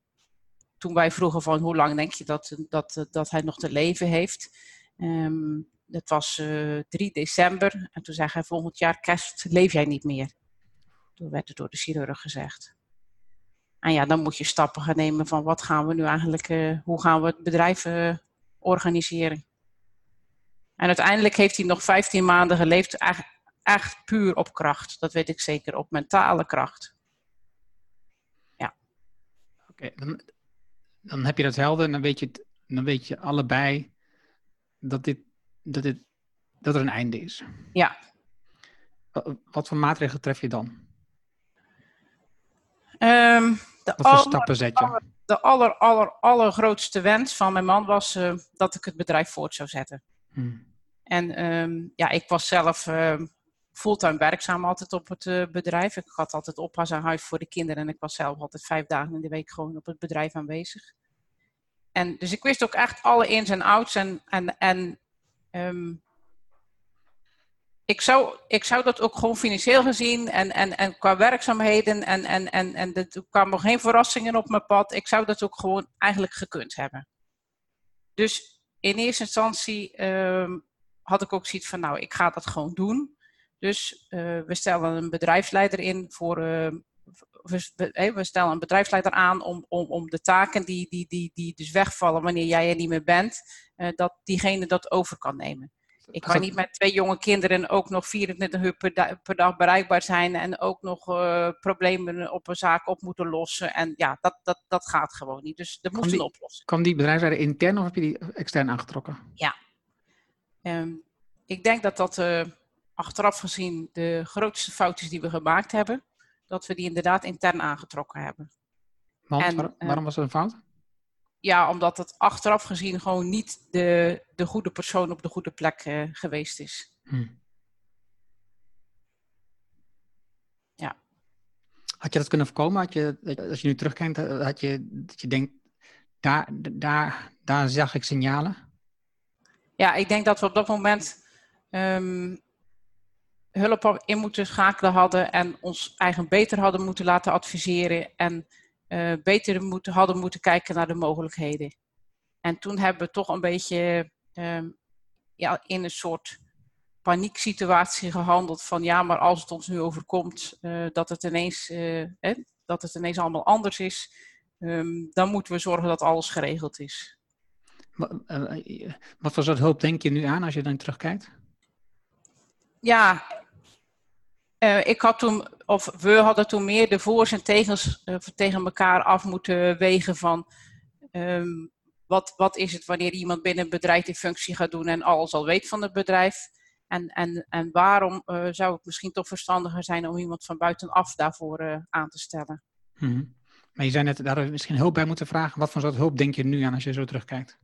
toen wij vroegen van hoe lang denk je dat, dat, dat hij nog te leven heeft. Um, dat was uh, eh, 3 december. En toen zei hij volgend jaar kerst leef jij niet meer. Toen werd het door de chirurg gezegd. En ja, dan moet je stappen gaan nemen van wat gaan we nu eigenlijk, uh, hoe gaan we het bedrijf uh, organiseren. En uiteindelijk heeft hij nog 15 maanden geleefd, echt, puur op kracht. Dat weet ik zeker, op mentale kracht. Ja. Oké, dan, dan heb je dat helder en dan weet je, dan weet je allebei dat, dit, dat, dit, dat er een einde is. Ja. Wat voor maatregelen tref je dan? Um, de Wat voor stappen zet je? de aller, aller, allergrootste wens van mijn man was uh, dat ik het bedrijf voort zou zetten. Hmm. En um, ja, ik was zelf uh, fulltime werkzaam altijd op het uh, bedrijf. Ik had altijd oppas aan huis voor de kinderen en ik was zelf altijd vijf dagen in de week gewoon op het bedrijf aanwezig. En dus ik wist ook echt alle ins en outs en, en, en um, ik zou, ik zou dat ook gewoon financieel gezien en, en, en qua werkzaamheden en, en, en, en er kwamen geen verrassingen op mijn pad. Ik zou dat ook gewoon eigenlijk gekund hebben. Dus in eerste instantie um, had ik ook zoiets van, nou, ik ga dat gewoon doen. Dus uh, we stellen een bedrijfsleider in voor. Uh, we, we, stellen een bedrijfsleider aan om, om, om de taken die, die, die, die dus wegvallen wanneer jij er niet meer bent, uh, dat diegene dat over kan nemen. Ik kan niet met twee jonge kinderen ook nog 24 uur per, per dag bereikbaar zijn en ook nog uh, problemen op een zaak op moeten lossen. En ja, dat, dat, dat gaat gewoon niet. Dus dat moest een oplossing. Kan die bedrijfsleider intern of heb je die extern aangetrokken? Ja. Um, ik denk dat dat uh, achteraf gezien de grootste fout is die we gemaakt hebben. Dat we die inderdaad intern aangetrokken hebben. Want, en, waar, waarom was dat een fout? ja, omdat het achteraf gezien gewoon niet de, de goede persoon op de goede plek uh, geweest is. Hmm. Ja. Had je dat kunnen voorkomen? Had je, als je nu terugkijkt, eh, had je, dat je denkt, daar, daar, daar zag ik signalen? Ja, ik denk dat we op dat moment um, hulp in moeten schakelen hadden en ons eigen beter hadden moeten laten adviseren en uh, beter moeten, hadden moeten kijken naar de mogelijkheden. En toen hebben we toch een beetje uh, ja, in een soort panieksituatie gehandeld van ja, maar als het ons nu overkomt uh, dat, het ineens, eh, dat het ineens allemaal anders is, um, dan moeten we zorgen dat alles geregeld is. Wat, wat voor soort hulp denk je nu aan als je dan terugkijkt? Ja, uh, ik had toen, of we hadden toen meer de voor's en tegens uh, tegen elkaar af moeten wegen van um, wat, wat is het wanneer iemand binnen een bedrijf die functie gaat doen en alles al weet van het bedrijf. En, en, en waarom uh, zou het misschien toch verstandiger zijn om iemand van buitenaf daarvoor aan te stellen. Hmm. Maar je zei net, daar misschien hulp bij moeten vragen. Wat voor soort hulp denk je nu aan als je zo terugkijkt?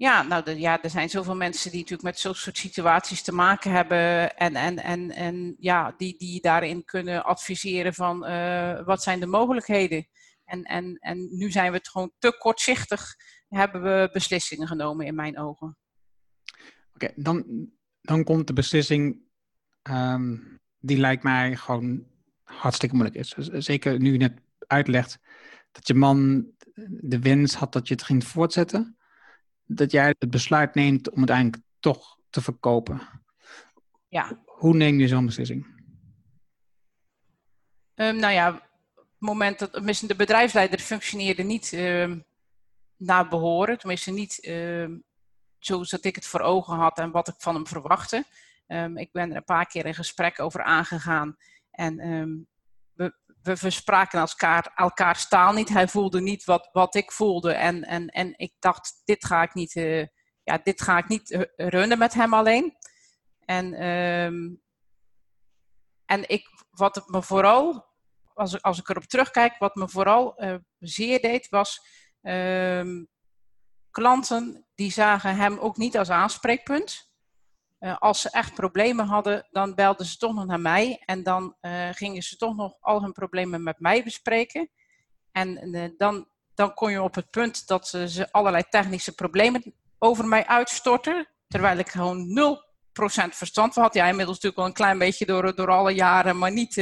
Ja, nou ja, er zijn zoveel mensen die natuurlijk met zo'n soort situaties te maken hebben. En, en, en, en ja, die, die daarin kunnen adviseren van uh, wat zijn de mogelijkheden. En, en, en nu zijn we het gewoon te kortzichtig, hebben we beslissingen genomen in mijn ogen. Oké, dan, dan komt de beslissing, um, die lijkt mij gewoon hartstikke moeilijk is. Zeker nu je net uitlegt dat je man de wens had dat je het ging voortzetten dat jij het besluit neemt om uiteindelijk toch te verkopen. Ja. Hoe neem je zo'n beslissing? Um, nou ja, het moment dat de bedrijfsleider functioneerde niet um, naar behoren, tenminste niet um, zoals dat ik het voor ogen had en wat ik van hem verwachtte. ik ben er een paar keer in gesprek over aangegaan en we, verspraken elkaar, elkaar taal niet. Hij voelde niet wat, wat ik voelde. En, en, en ik dacht, dit ga ik niet, uh, ja, dit ga ik niet runnen met hem alleen. En, um, en ik, wat me vooral, als, als ik erop terugkijk, wat me vooral uh, zeer deed, was um, klanten die zagen hem ook niet als aanspreekpunt. Uh, als ze echt problemen hadden, dan belden ze toch nog naar mij. En dan uh, gingen ze toch nog al hun problemen met mij bespreken. En uh, dan, dan kon je op het punt dat ze, ze allerlei technische problemen over mij uitstorten. Terwijl ik gewoon 0% verstand van had. Ja, inmiddels natuurlijk wel een klein beetje door, door alle jaren. Maar niet,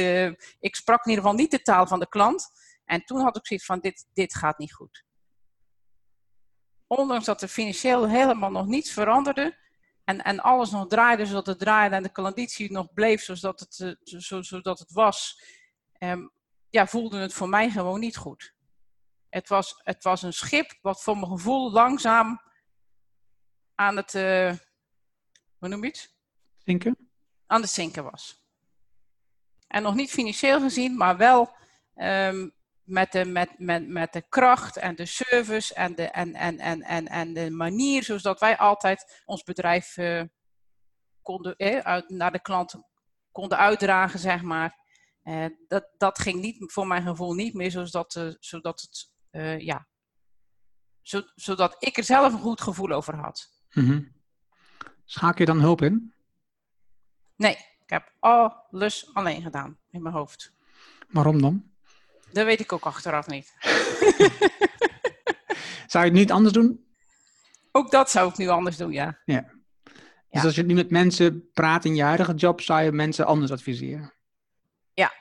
ik sprak in ieder geval niet de taal van de klant. En toen had ik zoiets van, dit, dit gaat niet goed. Ondanks dat er financieel helemaal nog niets veranderde en, en alles nog draaide zodat het draaide en de klanditie nog bleef zodat het, uh, zo, zodat het was, um, ja, voelde het voor mij gewoon niet goed. Het was, het was een schip wat voor mijn gevoel langzaam aan het, uh, hoe noem je het? Zinken? Aan het zinken was. En nog niet financieel gezien, maar wel um, met de, met, met, met de kracht en de service en de, en, en, en, en, en de manier zoals wij altijd ons bedrijf uh, konden, eh, uit, naar de klant konden uitdragen, zeg maar. Uh, dat, dat ging niet, voor mijn gevoel niet meer zoals dat, uh, zodat het, ja, zo, zodat ik er zelf een goed gevoel over had. Mm -hmm. Schakel je dan hulp in? Nee, ik heb alles alleen gedaan in mijn hoofd. Waarom dan? Dat weet ik ook achteraf niet. zou je het niet anders doen? Ook dat zou ik nu anders doen, ja. ja. Dus ja. als je nu met mensen praat in je huidige job, zou je mensen anders adviseren? Ja.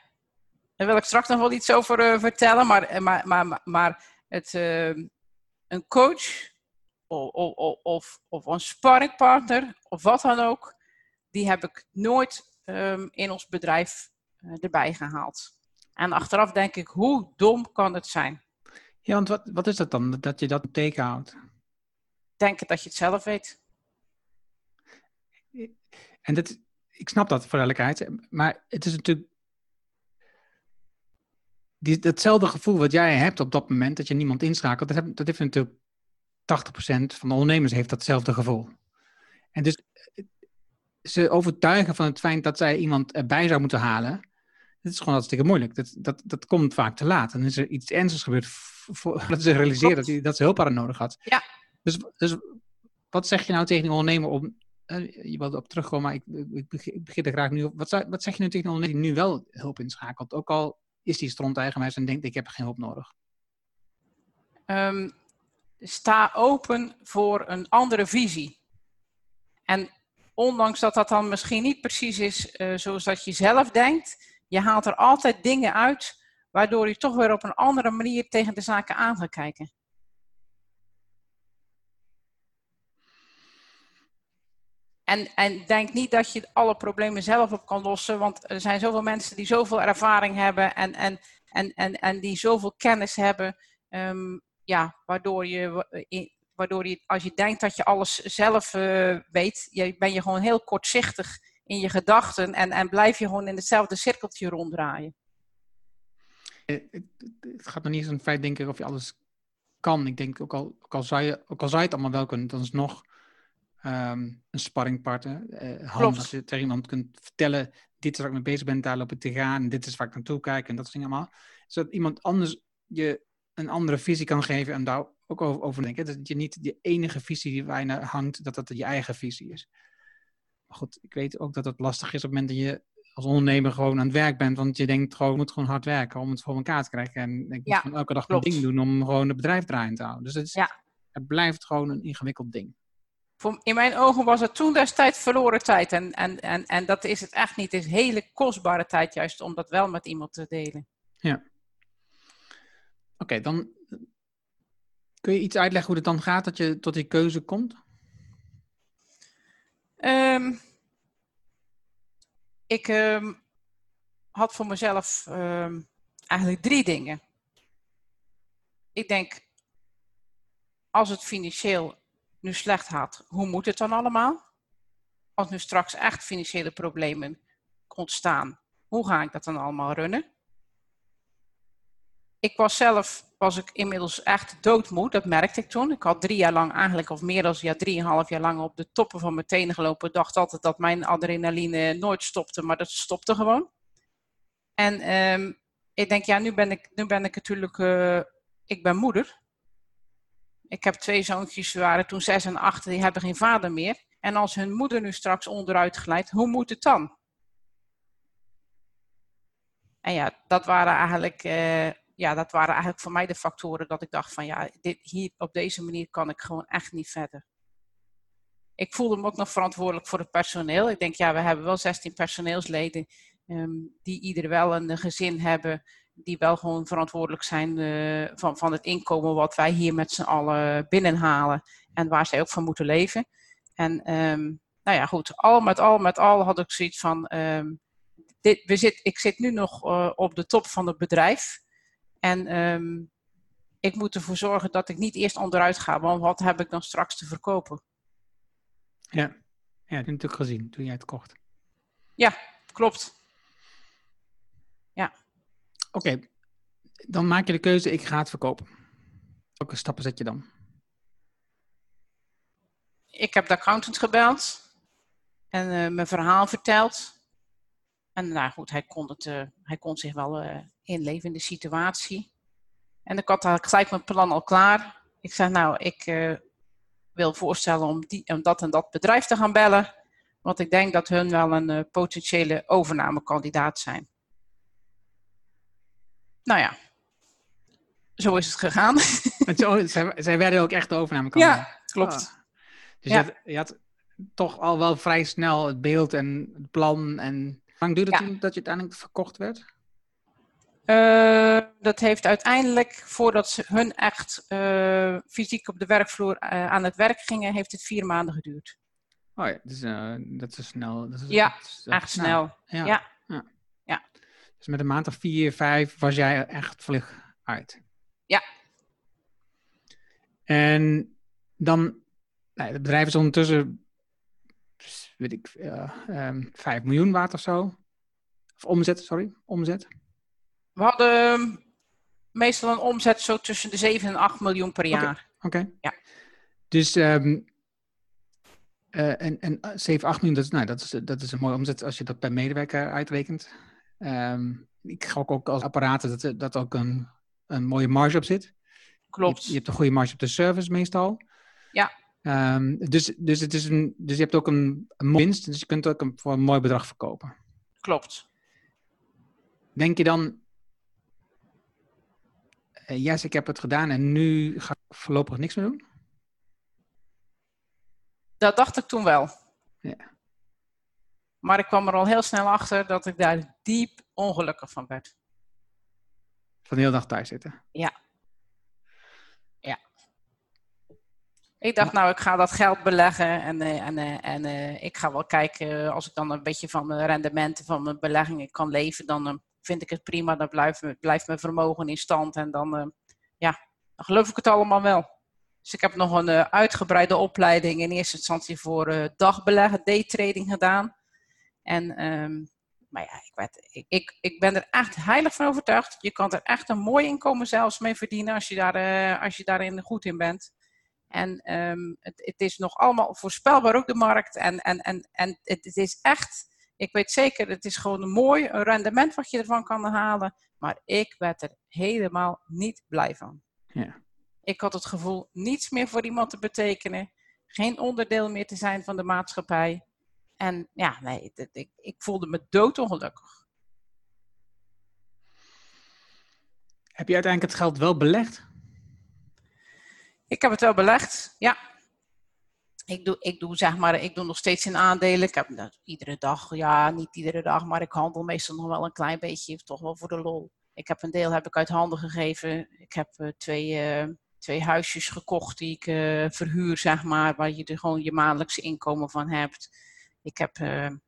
Daar wil ik straks nog wel iets over uh, vertellen, maar, maar, maar, maar het, uh, een coach of, of, of, of een sparringpartner of wat dan ook, die heb ik nooit um, in ons bedrijf uh, erbij gehaald. En achteraf denk ik, hoe dom kan het zijn? Ja, want wat, wat is dat dan, dat je dat tegenhoudt? Denk dat je het zelf weet. En dat, ik snap dat voor duidelijkheid, maar het is natuurlijk die, datzelfde gevoel wat jij hebt op dat moment dat je niemand inschakelt, dat, heb, dat heeft natuurlijk 80% van de ondernemers heeft datzelfde gevoel. En dus ze overtuigen van het feit dat zij iemand erbij zou moeten halen, het is gewoon hartstikke moeilijk. Dat, dat, dat komt vaak te laat. En dan is er iets ernstigs gebeurd voordat ze realiseren dat, die, dat ze hulp hadden nodig had. Ja. Dus, dus wat zeg je nou tegen een ondernemer om... Uh, je wilde op terugkomen, maar ik, ik, begin er graag nu op. Wat, wat zeg je nu tegen een ondernemer die nu wel hulp inschakelt? Ook al is die stront eigenwijs en denkt ik heb geen hulp nodig. Um, sta open voor een andere visie. En ondanks dat dat dan misschien niet precies is uh, zoals dat je zelf denkt, je haalt er altijd dingen uit waardoor je toch weer op een andere manier tegen de zaken aan gaat kijken. En, en denk niet dat je alle problemen zelf op kan lossen, want er zijn zoveel mensen die zoveel ervaring hebben en, en, en, en, en die zoveel kennis hebben, um, ja, waardoor je, waardoor je, als je denkt dat je alles zelf uh, weet, ben je gewoon heel kortzichtig in je gedachten en, en blijf je gewoon in hetzelfde cirkeltje ronddraaien. Eh, het gaat nog niet eens een feit denken of je alles kan. Ik denk, ook al, ook al, zou, je, ook al zou je het allemaal wel kunnen, dan is nog um, een sparringpartner. Uh, als je tegen iemand kunt vertellen, dit is waar ik mee bezig ben, daar loop ik te gaan, en dit is waar ik naartoe kijk, en dat soort dingen allemaal. Zodat iemand anders je een andere visie kan geven en daar ook over, over denken. Dat je niet de enige visie die naar hangt, dat dat je eigen visie is. Maar goed, ik weet ook dat het lastig is op het moment dat je als ondernemer gewoon aan het werk bent. Want je denkt gewoon, je moet gewoon hard werken om het voor elkaar te krijgen. En ik moet ja, van elke dag klopt. een ding doen om gewoon het bedrijf draaiend te houden. Dus het, is, ja. het blijft gewoon een ingewikkeld ding. Voor, in mijn ogen was het toen destijds verloren tijd. En, en, en, en dat is het echt niet. Het is hele kostbare tijd juist om dat wel met iemand te delen. Ja. Oké, dan kun je iets uitleggen hoe het dan gaat dat je tot die keuze komt? Um, ik um, had voor mezelf um, eigenlijk drie dingen. Ik denk, als het financieel nu slecht gaat, hoe moet het dan allemaal? Als nu straks echt financiële problemen ontstaan, hoe ga ik dat dan allemaal runnen? Ik was zelf, was ik inmiddels echt doodmoe, dat merkte ik toen. Ik had drie jaar lang eigenlijk, of meer dan ja, drieënhalf jaar lang op de toppen van mijn tenen gelopen. Ik dacht altijd dat mijn adrenaline nooit stopte, maar dat stopte gewoon. En um, ik denk, ja, nu ben ik, nu ben ik natuurlijk, uh, ik ben moeder. Ik heb twee zoontjes, ze waren toen zes en acht, die hebben geen vader meer. En als hun moeder nu straks onderuit glijdt, hoe moet het dan? En ja, dat waren eigenlijk, uh, ja, dat waren eigenlijk voor mij de factoren dat ik dacht van ja, dit, hier op deze manier kan ik gewoon echt niet verder. Ik voelde me ook nog verantwoordelijk voor het personeel. Ik denk ja, we hebben wel 16 personeelsleden um, die ieder wel een gezin hebben, die wel gewoon verantwoordelijk zijn uh, van, van het inkomen wat wij hier met z'n allen binnenhalen en waar zij ook van moeten leven. En um, nou ja, goed, al met al met al had ik zoiets van, um, dit, we zit, ik zit nu nog uh, op de top van het bedrijf. En um, ik moet ervoor zorgen dat ik niet eerst onderuit ga, want wat heb ik dan straks te verkopen? Ja, ja dat heb je natuurlijk gezien toen jij het kocht. Ja, klopt. Ja. Oké, dan maak je de keuze, ik ga het verkopen. Welke stappen zet je dan? Ik heb de accountant gebeld en uh, mijn verhaal verteld. En nou goed, hij kon, het, uh, hij kon zich wel uh, inleven in de situatie. En ik had gelijk mijn plan al klaar. Ik zei, nou, ik uh, wil voorstellen om, die, om dat en dat bedrijf te gaan bellen. Want ik denk dat hun wel een potentiële overnamekandidaat zijn. Nou ja, zo is het gegaan. zij, zij werden ook echt de overnamekandidaat? Ja, klopt. Oh. Dus ja. Je, had, je, had, toch al wel vrij snel het beeld en het plan en lang duurde het ja. toen dat je uiteindelijk verkocht werd? Uh, dat heeft uiteindelijk, voordat ze hun echt uh, fysiek op de werkvloer uh, aan het werk gingen, heeft het vier maanden geduurd. Oh ja, dus, dat is snel. Dat is, ja, dat is, echt snel. snel. Ja. Ja. ja. Dus met een maand of vier, vijf was jij echt vlug uit. Ja. En dan, nou, het bedrijf is ondertussen weet ik, um, 5 miljoen waard of zo. Of omzet, sorry, omzet. We hadden ehm, meestal een omzet zo tussen de 7 en 8 miljoen per jaar. Oké. Okay. Ja. Dus um, uh, en, en 7, 8 miljoen, dat is, nou, dat, is, dat is een mooie omzet als je dat per medewerker uitrekent. Um, ik ga ook als apparaten dat, dat ook een, een mooie marge op zit. Klopt. Je, je hebt een goede marge op de service meestal. Ja. Um, dus, dus, het is een, dus je hebt ook een, een winst, dus je kunt ook een, voor een mooi bedrag verkopen. Klopt. Denk je dan, yes, ik heb het gedaan en nu ga ik voorlopig niks meer doen? Dat dacht ik toen wel. Ja. Maar ik kwam er al heel snel achter dat ik daar diep ongelukkig van werd. Van de hele dag thuis zitten? Ja. Ja. Ik dacht, nou, ik ga dat geld beleggen en, uh, en, uh, en ik ga wel kijken, als ik dan een beetje van mijn rendementen van mijn beleggingen kan leven, dan vind ik het prima, dan blijft, blijft mijn vermogen in stand en dan, ja, dan geloof ik het allemaal wel. Dus ik heb nog een uitgebreide opleiding in eerste instantie voor dagbeleggen, daytrading gedaan. En, um, maar ja, ik, ik, ik, ben er echt heilig van overtuigd. Je kan er echt een mooi inkomen zelfs mee verdienen als je, daar, uh, als je daarin goed in bent. En um, het, het, is nog allemaal voorspelbaar ook de markt. En, en, en, en het, is echt, ik weet zeker, het is gewoon een mooi een rendement wat je ervan kan halen. Maar ik werd er helemaal niet blij van. Ja. Ik had het gevoel niets meer voor iemand te betekenen. Geen onderdeel meer te zijn van de maatschappij. En ja, nee, ik, ik voelde me doodongelukkig. Heb je uiteindelijk het geld wel belegd? Ik heb het wel belegd, ja. Ik doe, ik doe, zeg maar, ik doe nog steeds in aandelen. Ik heb iedere dag, ja, niet iedere dag, maar ik handel meestal nog wel een klein beetje, toch wel voor de lol. Ik heb een deel heb ik uit handen gegeven. Ik heb uh, twee, uh, twee huisjes gekocht die ik uh, verhuur, zeg maar, waar je er gewoon je maandelijkse inkomen van hebt. Ik heb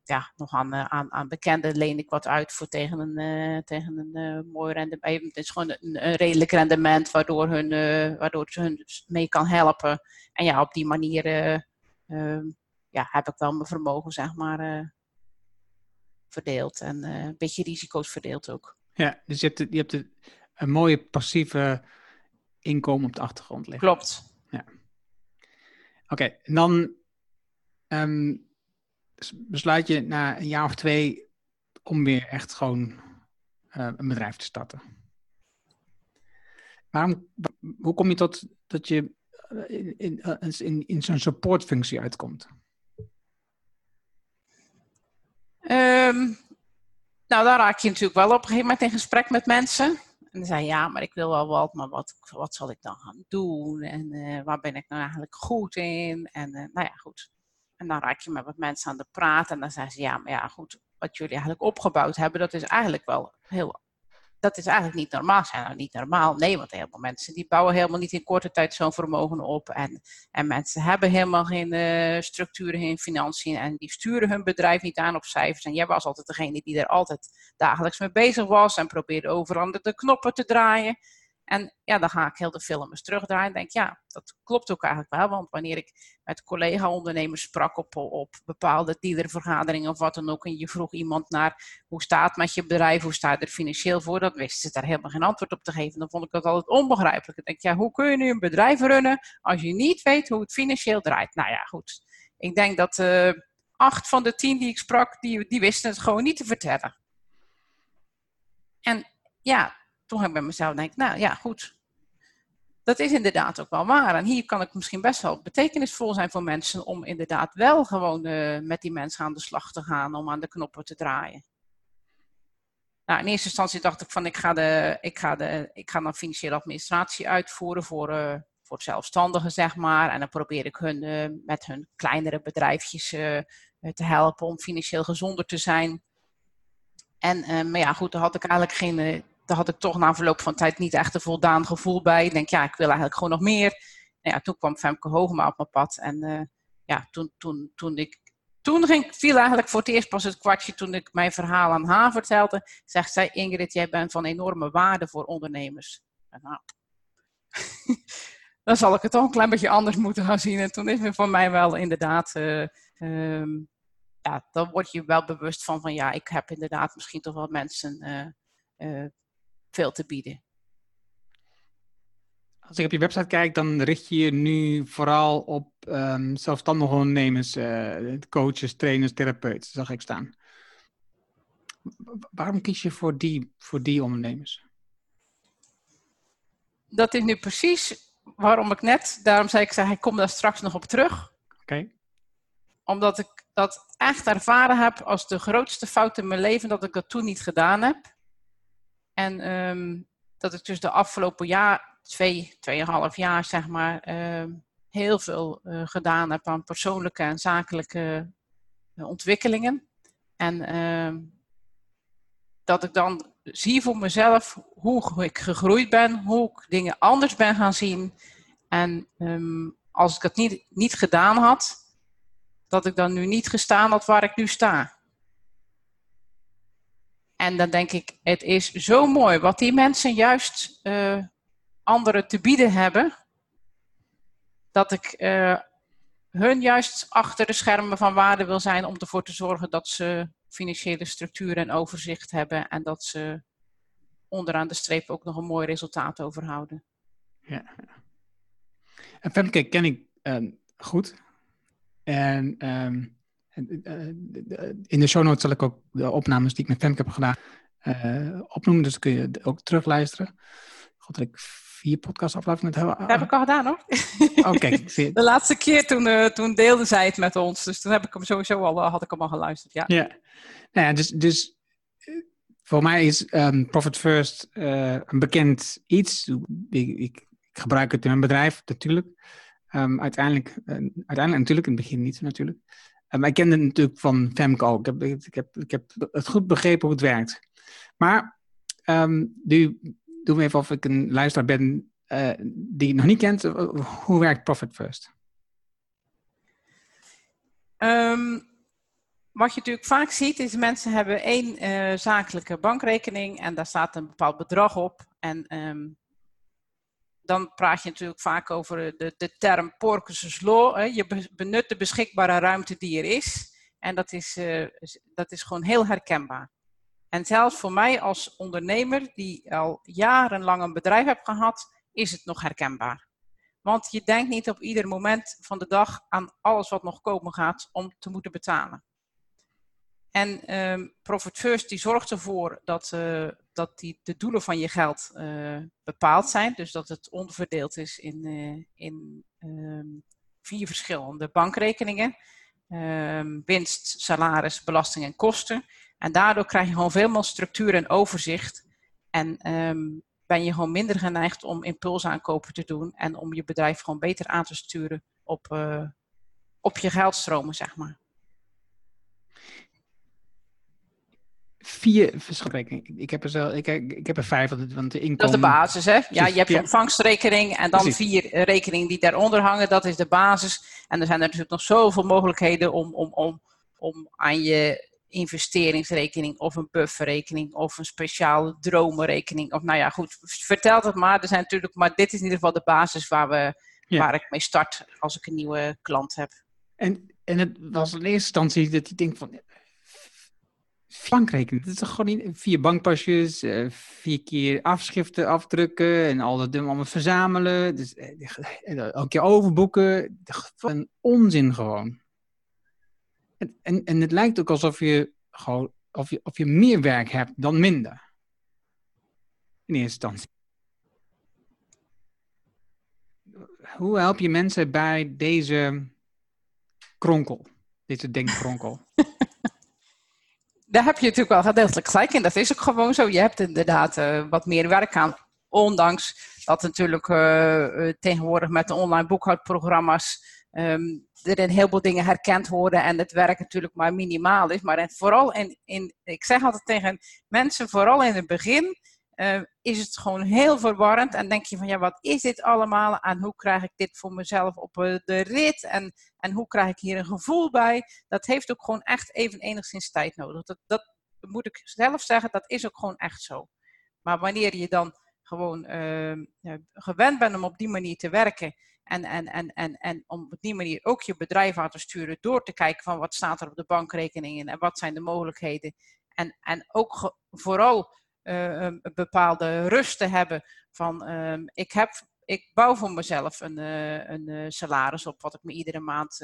ja, nog aan, aan, aan bekenden leen ik wat uit voor tegen een, tegen een mooi rendement. Het is gewoon een, redelijk rendement waardoor, hun, waardoor ze hun mee kan helpen. En ja, op die manier ja, heb ik wel mijn vermogen, zeg maar, verdeeld. En een beetje risico's verdeeld ook. Ja, dus je hebt, je hebt een mooie passieve inkomen op de achtergrond liggen. Klopt. Ja. Oké, okay, en dan... Um, besluit je na een jaar of twee om weer echt gewoon uh, een bedrijf te starten. Waarom, hoe kom je tot dat je in, in, in, in zo'n supportfunctie uitkomt? Um, nou, dan raak je natuurlijk wel op een gegeven moment in gesprek met mensen. En dan zei ja, maar ik wil wel wat, maar wat, wat zal ik dan gaan doen? En uh, waar ben ik nou eigenlijk goed in? En uh, nou ja, goed. En dan raak je met wat mensen aan de praat. En dan zeggen ze, ja, maar ja, goed, wat jullie eigenlijk opgebouwd hebben, dat is eigenlijk wel heel... Dat is eigenlijk niet normaal. Zijn nou niet normaal? Nee, want heel veel mensen die bouwen helemaal niet in korte tijd zo'n vermogen op. En, en mensen hebben helemaal geen uh, structuren, geen financiën. En die sturen hun bedrijf niet aan op cijfers. En jij was altijd degene die er altijd dagelijks mee bezig was. En probeerde overal de knoppen te draaien. En ja, dan ga ik heel de film eens terugdraaien en denk, ja, dat klopt ook eigenlijk wel. Want wanneer ik met collega-ondernemers sprak op, op bepaalde dealervergaderingen of wat dan ook, en je vroeg iemand naar hoe staat met je bedrijf, hoe staat er financieel voor, dan wisten ze daar helemaal geen antwoord op te geven. Dan vond ik dat altijd onbegrijpelijk. Ik denk, ja, hoe kun je nu een bedrijf runnen als je niet weet hoe het financieel draait? Nou ja, goed. Ik denk dat uh, acht van de tien die ik sprak, die, die wisten het gewoon niet te vertellen. En ja, toen heb ik bij mezelf denk, nou ja, goed. Dat is inderdaad ook wel waar. En hier kan ik misschien best wel betekenisvol zijn voor mensen om inderdaad wel gewoon uh, met die mensen aan de slag te gaan, om aan de knoppen te draaien. Nou, in eerste instantie dacht ik van ik ga, de, ik ga, de, ik ga dan financiële administratie uitvoeren voor, uh, voor zelfstandigen, zeg maar. En dan probeer ik hun uh, met hun kleinere bedrijfjes te helpen om financieel gezonder te zijn. En, maar ja, goed, daar had ik eigenlijk geen daar had ik toch na verloop van tijd niet echt een voldaan gevoel bij. Ik denk, ja, ik wil eigenlijk gewoon nog meer. Nou ja, toen kwam Femke Hogema op mijn pad. En uh, ja, toen, toen, toen ik toen ging, viel eigenlijk voor het eerst pas het kwartje toen ik mijn verhaal aan haar vertelde. Zegt zij, Ingrid, jij bent van enorme waarde voor ondernemers. nou, dan zal ik het toch een klein beetje anders moeten gaan zien. En toen is het voor mij wel inderdaad, uh, um, ja, dan word je wel bewust van, van ja, ik heb inderdaad misschien toch wel mensen uh, veel te bieden. Als ik op je website kijk, dan richt je je nu vooral op um, zelfstandige ondernemers, uh, coaches, trainers, therapeuten, zag ik staan. Waarom kies je voor die, voor die ondernemers? Dat is nu precies waarom ik net, daarom zei ik, ik kom daar straks nog op terug. Oké. Okay. Omdat ik dat echt ervaren heb als de grootste fout in mijn leven, dat ik dat toen niet gedaan heb. En um, dat ik dus de afgelopen jaar, twee, tweeënhalf jaar zeg maar, um, heel veel uh, gedaan heb aan persoonlijke en zakelijke uh, ontwikkelingen. En ehm, dat ik dan zie voor mezelf hoe ik gegroeid ben, hoe ik dingen anders ben gaan zien. En ehm, als ik het niet, niet gedaan had, dat ik dan nu niet gestaan had waar ik nu sta. En dan denk ik, het is zo mooi wat die mensen juist uh, anderen te bieden hebben, dat ik uh, hun juist achter de schermen van waarde wil zijn om ervoor te zorgen dat ze financiële structuur en overzicht hebben en dat ze onderaan de streep ook nog een mooi resultaat overhouden. Ja. En Femke ken ik uh, goed. En um, in de show notes zal ik ook de opnames die ik met Femke heb gedaan uh, opnoemen. Dus kun je ook terugluisteren. God, dat ik vier podcastafleveringen heb. Dat heb ik al gedaan hoor. Oké. de laatste keer toen, uh, toen deelde zij het met ons. Dus toen heb ik hem sowieso al, had ik hem al geluisterd. Ja. ja. Nou ja, dus, dus voor mij is um, Profit First uh, een bekend iets. Ik, ik, ik, gebruik het in mijn bedrijf natuurlijk. Um, uiteindelijk, uh, uiteindelijk natuurlijk, in het begin niet natuurlijk. Um, ik kende het natuurlijk van Femke ook. Ik heb, ik, heb, ik heb het goed begrepen hoe het werkt. Maar nu doen we even of ik een luisteraar ben uh, die het nog niet kent. Hoe werkt Profit First? wat je natuurlijk vaak ziet is mensen hebben één zakelijke bankrekening en daar staat een bepaald bedrag op. En um, dan praat je natuurlijk vaak over de, de term Porcus's Law. Hè. Je benut de beschikbare ruimte die er is. En dat is, uh, dat is gewoon heel herkenbaar. En zelfs voor mij als ondernemer, die al jarenlang een bedrijf heb gehad, is het nog herkenbaar. Want je denkt niet op ieder moment van de dag aan alles wat nog komen gaat om te moeten betalen. En um, Profit First die zorgt ervoor dat, uh, dat die, de doelen van je geld uh, bepaald zijn. Dus dat het onverdeeld is in, uh, in um, vier verschillende bankrekeningen. Um, winst, salaris, belasting en kosten. En daardoor krijg je gewoon veel meer structuur en overzicht. En ben je gewoon minder geneigd om impulsaankopen te doen. En om je bedrijf gewoon beter aan te sturen op, op je geldstromen, zeg maar. Vier verschrikkingen. Ik heb er zelf, ik, ik heb er vijf, want de inkomen... Dat is de basis, hè? Ja, je hebt je ontvangstrekening en dan vier rekeningen die daaronder hangen. Dat is de basis. En er zijn er natuurlijk nog zoveel mogelijkheden om, om, om, om aan je investeringsrekening of een bufferrekening of een speciale dromenrekening. Of nou ja, goed, vertel het maar. Er zijn natuurlijk, maar dit is in ieder geval de basis waar, we, waar ik mee start als ik een nieuwe klant heb. En, en het was in eerste instantie dat je denkt van, bankrekening. Dat is toch gewoon niet vier bankpasjes, uh, vier keer afschriften afdrukken en al dat allemaal verzamelen. Dus uh, elke keer overboeken. Een onzin gewoon. En, en, en het lijkt ook alsof je gewoon of je, of je meer werk hebt dan minder. In eerste instantie. Hoe help je mensen bij deze kronkel? Deze denkkronkel? daar heb je natuurlijk wel gedeeltelijk gelijk in. Dat is ook gewoon zo. Je hebt inderdaad uh, wat meer werk aan. Ondanks dat natuurlijk uh, tegenwoordig met de online boekhoudprogramma's um, er een heleboel dingen herkend worden en het werk natuurlijk maar minimaal is. Maar vooral in, in, ik zeg altijd tegen mensen, vooral in het begin, uh, is het gewoon heel verwarrend. En denk je van, ja, wat is dit allemaal? En hoe krijg ik dit voor mezelf op uh, de rit? En, en hoe krijg ik hier een gevoel bij? Dat heeft ook gewoon echt even enigszins tijd nodig. Dat, dat moet ik zelf zeggen, dat is ook gewoon echt zo. Maar wanneer je dan gewoon uh, gewend bent om op die manier te werken... En, en, en, en, en om op die manier ook je bedrijf aan te sturen door te kijken van wat staat er op de bankrekeningen en wat zijn de mogelijkheden. En, en ook vooral een bepaalde rust te hebben van uh, ik, heb, ik bouw voor mezelf een, uh, een salaris op wat ik me iedere maand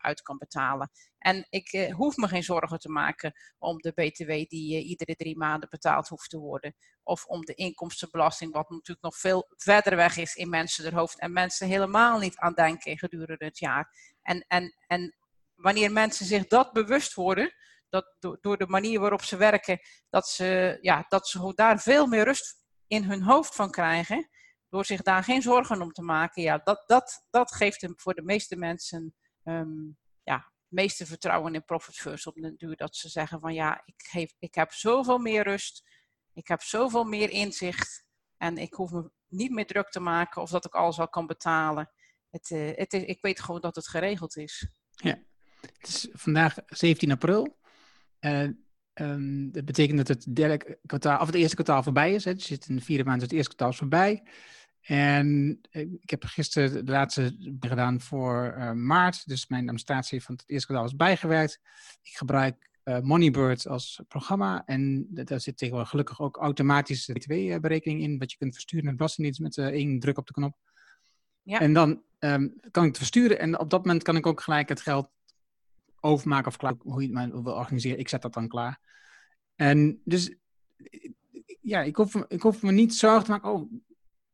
uit kan betalen. En ik hoef me geen zorgen te maken om de BTW die iedere drie maanden betaald hoeft te worden. Of om de inkomstenbelasting, wat natuurlijk nog veel verder weg is in mensen hun hoofd. En mensen helemaal niet aan denken gedurende het jaar. En, en, en wanneer mensen zich dat bewust worden, dat door de manier waarop ze werken, dat ze, ja, dat ze daar veel meer rust in hun hoofd van krijgen. Door zich daar geen zorgen om te maken. Ja, dat, dat, dat geeft hem voor de meeste mensen um, ja, meeste vertrouwen in Profit First op duur. Dat ze zeggen van ja, ik, geef, ik heb zoveel meer rust. Ik heb zoveel meer inzicht. En ik hoef me niet meer druk te maken of dat ik alles al kan betalen. Het, uh, het is, ik weet gewoon dat het geregeld is. Ja, het is vandaag 17 april. Uh, um, dat betekent dat het, derde kwartaal, of het eerste kwartaal voorbij is. Hè. Het zit in de vierde maand, dus het eerste kwartaal is voorbij. En ik heb gisteren de laatste gedaan voor uh, maart. Dus mijn administratie van het eerste kwartaal is bijgewerkt. Ik gebruik uh, Moneybird als programma. En daar zit tegenwoordig gelukkig ook automatisch de btw-berekening in. Wat je kunt versturen naar de Belastingdienst met uh, één druk op de knop. Ja. En dan um, kan ik het versturen. En op dat moment kan ik ook gelijk het geld overmaken of klaar. Hoe je het maar wil organiseren. Ik zet dat dan klaar. En dus ja, ik hoef, ik hoef me niet zorgen te maken. Oh,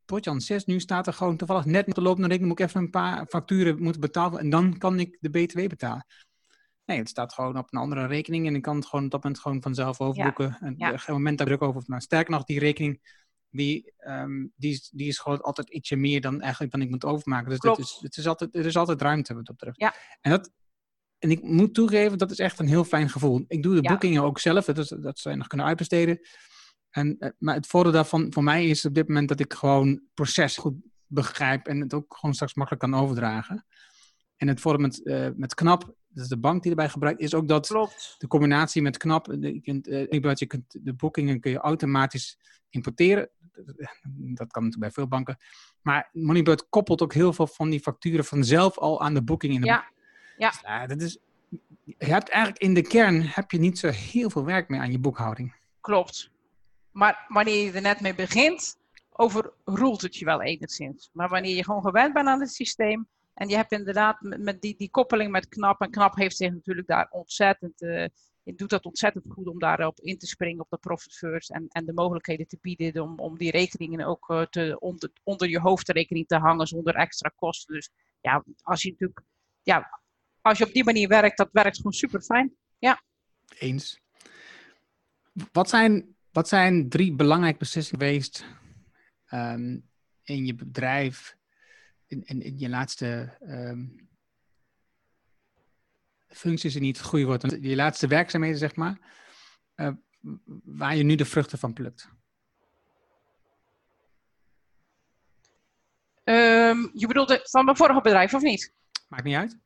potjan 6, nu staat er gewoon toevallig net op de lopende rekening. Moet ik even een paar facturen moeten betalen. En dan kan ik de BTW betalen. Nee, het staat gewoon op een andere rekening en ik kan het gewoon op dat moment gewoon vanzelf overboeken. En ja. op een moment daar druk over. Maar sterker nog, die rekening, die, um, die, is, die is gewoon altijd ietsje meer dan eigenlijk dan ik moet overmaken. Dus dat is, het is altijd, er is altijd ruimte wat dat betreft. Ja. En, dat, en ik moet toegeven, dat is echt een heel fijn gevoel. Ik doe de ja. boekingen ook zelf, dat, is, dat zou je nog kunnen uitbesteden. En, eh, maar het voordeel daarvan voor mij is op dit moment dat ik gewoon het proces goed begrijp en het ook gewoon straks makkelijk kan overdragen. En het voordeel met, uh, met KNAP dus de bank die erbij gebruikt, is ook dat Klopt. de combinatie met KNAP, je kunt, uh, je kunt de boekingen kun je automatisch importeren. Dat kan natuurlijk bij veel banken. Maar Moneybird koppelt ook heel veel van die facturen vanzelf al aan de boeking in de ja. Ja. Dus, uh, dat is, je hebt eigenlijk in de kern heb je niet zo heel veel werk meer aan je boekhouding. Klopt. Maar wanneer je er net mee begint, overroelt het je wel enigszins. Maar wanneer je gewoon gewend bent aan het systeem, en je hebt inderdaad met die, die koppeling met KNAP. En KNAP heeft zich natuurlijk daar ontzettend. Uh, het doet dat ontzettend goed om daarop in te springen op de profit first. En, en de mogelijkheden te bieden om, om die rekeningen ook uh, te, onder, onder je hoofdrekening te hangen zonder extra kosten. Dus ja, als je natuurlijk. Ja, als je op die manier werkt, dat werkt gewoon super fijn. Ja. Eens. Wat zijn, wat zijn drie belangrijke beslissingen geweest um, in je bedrijf in, in, in je laatste um, functies is niet het goede woord, je laatste werkzaamheden, zeg maar, uh, waar je nu de vruchten van plukt? Um, je bedoelt van mijn vorige bedrijf, of niet? Maakt niet uit.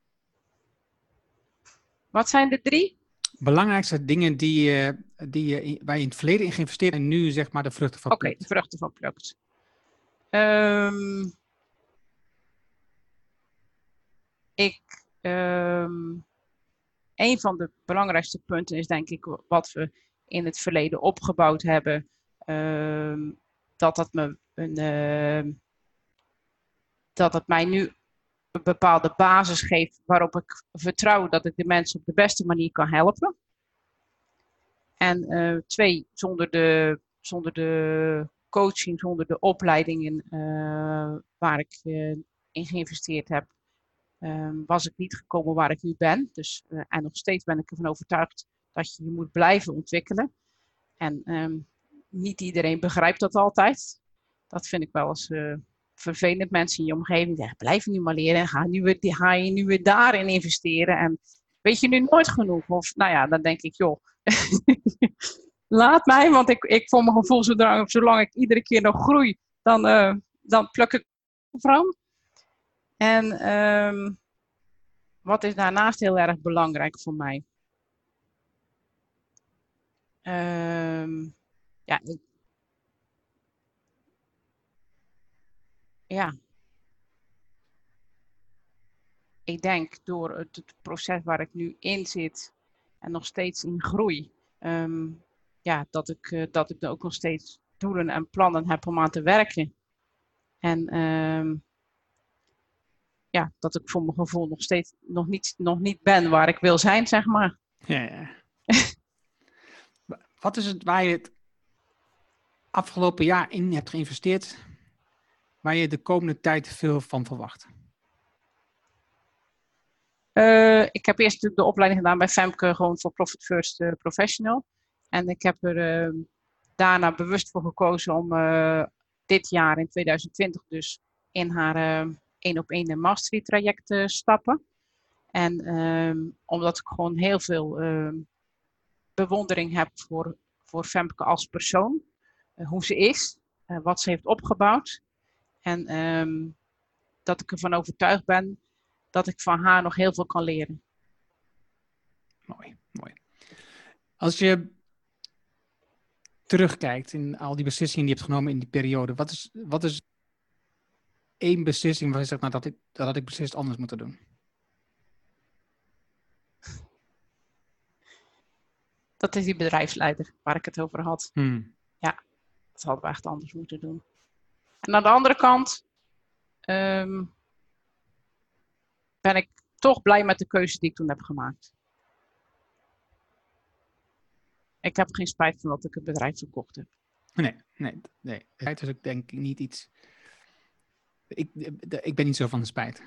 Wat zijn de drie? Belangrijkste dingen die, uh, die waar je in het verleden in geïnvesteerd en nu zeg maar de vruchten van plukt. Oké, okay, de vruchten van plukt. Um, ik, um, een van de belangrijkste punten is denk ik wat we in het verleden opgebouwd hebben. Um, dat dat me een, uh, dat het mij nu een bepaalde basis geeft waarop ik vertrouw dat ik de mensen op de beste manier kan helpen. En uh, twee, zonder de, zonder de coaching, zonder de opleidingen uh, waar ik uh, in geïnvesteerd heb, um, was ik niet gekomen waar ik nu ben. Dus, en nog steeds ben ik ervan overtuigd dat je je moet blijven ontwikkelen. En um, niet iedereen begrijpt dat altijd. Dat vind ik wel eens vervelend. Mensen in je omgeving zeggen, blijf nu maar leren. Ga, nu weer, ga je nu weer daarin investeren. En weet je nu nooit genoeg? Of nou ja, dan denk ik, joh, laat mij. Want ik, ik voor mijn gevoel, zolang, zolang ik iedere keer nog groei, dan, uh, dan pluk ik van. En um, wat is daarnaast heel erg belangrijk voor mij? Um, ja, ik, ja. Ik denk door het, het, proces waar ik nu in zit en nog steeds in groei, um, ja, dat ik, uh, dat ik er ook nog steeds doelen en plannen heb om aan te werken. En um, ja, dat ik voor mijn gevoel nog steeds nog niet, nog niet ben waar ik wil zijn, zeg maar. Ja, ja. Wat is het waar je het afgelopen jaar in hebt geïnvesteerd, waar je de komende tijd veel van verwacht? Uh, ik heb eerst de opleiding gedaan bij Femke, gewoon voor Profit First uh, Professional. En ik heb er uh, daarna bewust voor gekozen om dit jaar in 2020 dus in haar één op één mastery traject stappen. En ehm, omdat ik gewoon heel veel ehm, bewondering heb voor, voor Femke als persoon. eh, hoe ze is, eh, wat ze heeft opgebouwd. En ehm, dat ik ervan overtuigd ben dat ik van haar nog heel veel kan leren. Mooi, mooi. Als je terugkijkt in al die beslissingen die je hebt genomen in die periode, wat is, wat is één beslissing waar je zegt, nou, dat, ik, dat had ik beslist anders moeten doen? Dat is die bedrijfsleider waar ik het over had. Hmm. Dat hadden we echt anders moeten doen. En aan de andere kant ehm, ben ik toch blij met de keuze die ik toen heb gemaakt. Ik heb geen spijt van dat ik het bedrijf verkocht heb. Nee, nee, nee. Spijt is ook denk ik niet iets. Ik, ik ben niet zo van de spijt.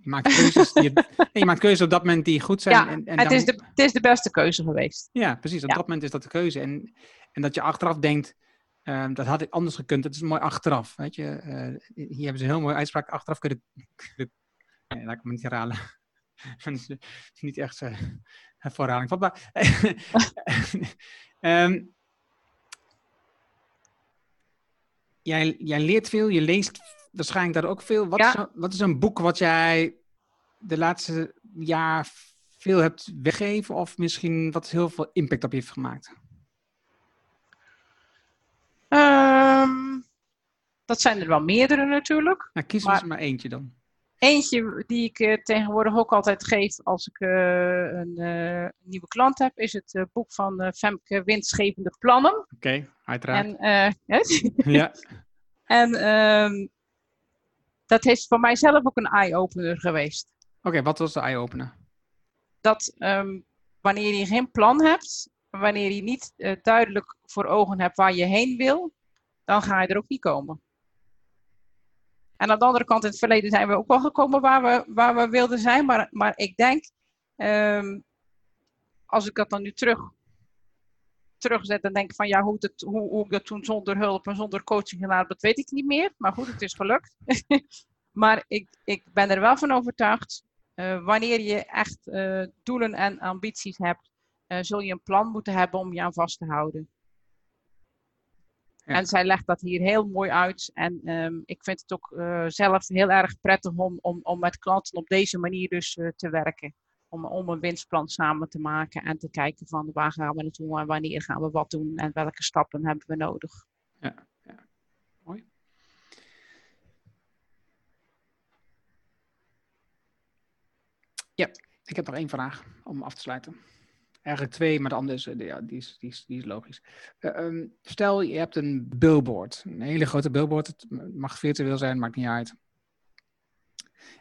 Je maakt keuzes, die, je maakt keuzes op dat moment die goed zijn. Ja, en, en het, dan- is de, het is de beste keuze geweest. Ja, precies. Op Ja. dat moment is dat de keuze. En, en dat je achteraf denkt, ehm, dat had ik anders gekund. Dat is mooi achteraf. Weet je? Eh, hier hebben ze een heel mooie uitspraak. Achteraf kunnen... kunnen nee, laat ik me niet herhalen. Dat is, eh, niet echt uh, voor herhaling vatbaar. Ehm, jij, jij leert veel, je leest waarschijnlijk daar ook veel. Wat, Ja. is, een- wat is een boek wat jij de laatste jaar veel hebt weggegeven of misschien wat heel veel impact op je heeft gemaakt? Dat zijn er wel meerdere natuurlijk. Nou, kies Maar- eens maar eentje dan. Eentje die ik eh, tegenwoordig ook altijd geef als ik eh, een eh, nieuwe klant heb, is het boek van Femke Winstgevende Plannen. Oké, uiteraard. En, ja, en ehm, dat is voor mijzelf ook een eye-opener geweest. oké, wat was de eye-opener? Dat ehm, wanneer je geen plan hebt, wanneer je niet duidelijk voor ogen hebt waar je heen wil, dan ga je er ook niet komen. En aan de andere kant, in het verleden zijn we ook wel gekomen waar we, waar we wilden zijn. Maar, maar ik denk, ehm, als ik dat dan nu terug, terugzet, dan denk ik van ja, hoe, het, hoe, hoe ik dat toen zonder hulp en zonder coaching gedaan dat weet ik niet meer. Maar goed, het is gelukt. maar ik, ik ben er wel van overtuigd, eh, wanneer je echt eh, doelen en ambities hebt, eh, zul je een plan moeten hebben om je aan vast te houden. Ja. En zij legt dat hier heel mooi uit. En ehm, ik vind het ook eh, zelf heel erg prettig om, om, om met klanten op deze manier dus eh, te werken. Om, om een winstplan samen te maken en te kijken van waar gaan we naartoe en wanneer gaan we wat doen en welke stappen hebben we nodig. Mooi. Ja, ik heb nog één vraag om af te sluiten. Eigenlijk twee, maar de andere is, eh, ja, die, is, die, is, die is logisch. Eh, ehm, stel, je hebt een billboard, een hele grote billboard. Het mag virtueel zijn, maakt niet uit.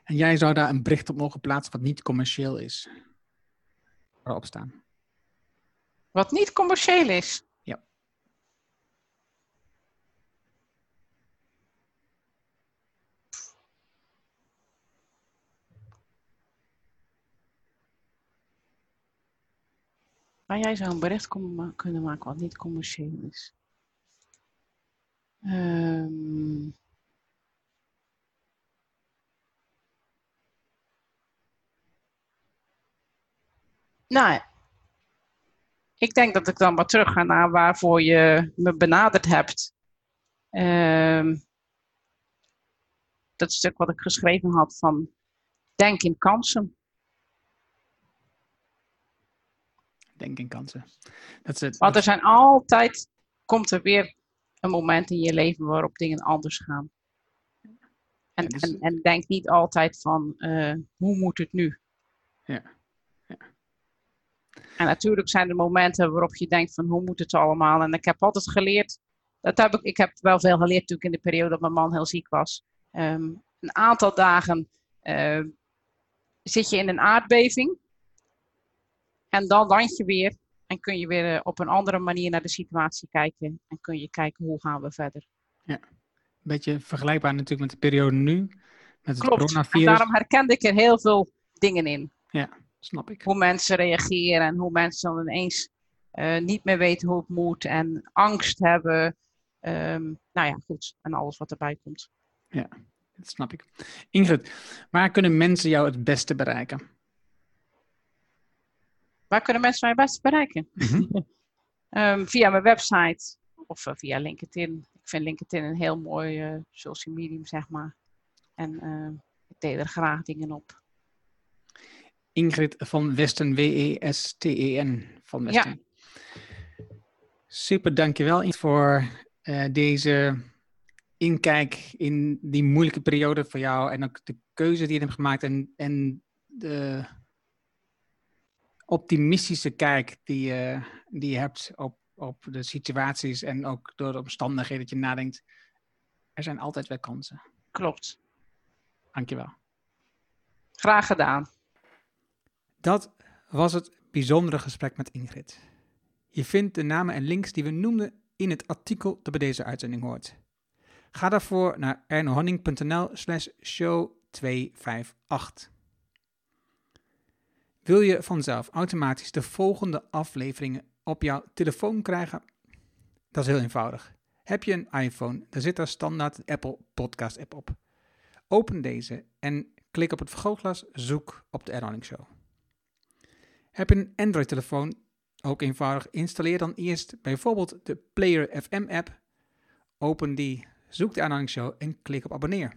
En jij zou daar een bericht op mogen plaatsen wat niet commercieel is. Waarop staan. Wat niet commercieel is. Ja. Maar jij zou een bericht kunnen maken wat niet commercieel is. Ehm. Nou, ik denk dat ik dan maar terug ga naar waarvoor je me benaderd hebt. Ehm, dat stuk wat ik geschreven had van denk in kansen. Denk in kansen. Dat is het. Want er zijn altijd, komt er weer een moment in je leven waarop dingen anders gaan. En, Ja, dus- en, en denk niet altijd van, eh, hoe moet het nu? Ja, ja. En natuurlijk zijn er momenten waarop je denkt van, hoe moet het allemaal? En ik heb altijd geleerd, dat heb ik, ik heb wel veel geleerd natuurlijk in de periode dat mijn man heel ziek was. Ehm, een aantal dagen eh, zit je in een aardbeving. En dan land je weer en kun je weer eh, op een andere manier naar de situatie kijken. En kun je kijken hoe gaan we verder. Een beetje vergelijkbaar natuurlijk met de periode nu. Met het Klopt. En coronavirus. daarom herkende ik er heel veel dingen in. Snap ik. Hoe mensen reageren en hoe mensen dan ineens eh, niet meer weten hoe het moet. En angst hebben. Ehm, nou ja, goed. En alles wat erbij komt. Dat snap ik. Ingrid, waar kunnen mensen jou het beste bereiken? Waar kunnen mensen mij best bereiken? Ehm, via mijn website of eh, via LinkedIn. Ik vind LinkedIn een heel mooi eh, social medium, zeg maar. En ehm, ik deel er graag dingen op. Ingrid van Westen, W-E-S-T-E-N van Westen. Super, dankjewel voor uh, deze inkijk in die moeilijke periode voor jou en ook de keuze die je hebt gemaakt en, en de optimistische kijk die, uh, die je hebt op, op de situaties en ook door de omstandigheden dat je nadenkt. Er zijn altijd weer kansen. Klopt. Dankjewel. Graag gedaan. Dat was het bijzondere gesprek met Ingrid. Je vindt de namen en links die we noemden in het artikel dat bij deze uitzending hoort. Ga daarvoor naar ernohanning.nl slash show 258. Wil je vanzelf automatisch de volgende afleveringen op jouw telefoon krijgen? Dat is heel eenvoudig. Heb je een iPhone, dan zit daar standaard de Apple Podcast app op. Open deze en klik op het vergrootglas, zoek op de Ernohanning Show. Heb je een Android-telefoon, ook eenvoudig, installeer dan eerst bijvoorbeeld de Player FM app. Open die, zoek de Ernohanning Show en klik op abonneer.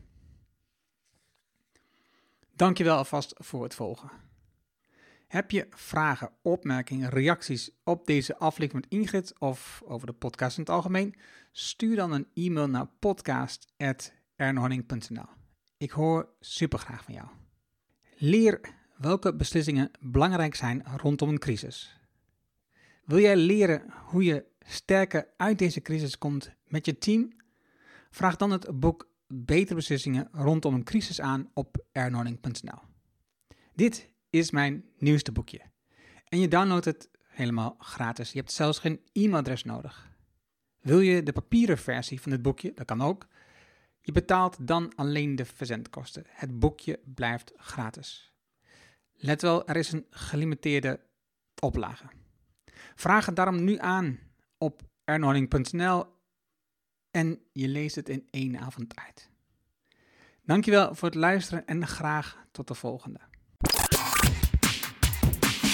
Dankjewel alvast voor het volgen. Heb je vragen, opmerkingen, reacties op deze aflevering met Ingrid of over de podcast in het algemeen? Stuur dan een e-mail naar podcast.ernohanning.nl. Ik hoor super graag van jou. Leer welke beslissingen belangrijk zijn rondom een crisis. Wil jij leren hoe je sterker uit deze crisis komt met je team? Vraag dan het boek Betere Beslissingen rondom een crisis aan op ernohanning.nl. Dit is mijn nieuwste boekje. En je downloadt het helemaal gratis. Je hebt zelfs geen e-mailadres nodig. Wil je de papieren versie van dit boekje? Dat kan ook. Je betaalt dan alleen de verzendkosten. Het boekje blijft gratis. Let wel, er is een gelimiteerde oplage. Vraag het daarom nu aan op ernohanning.nl en je leest het in één avond uit. Dankjewel voor het luisteren en graag tot de volgende.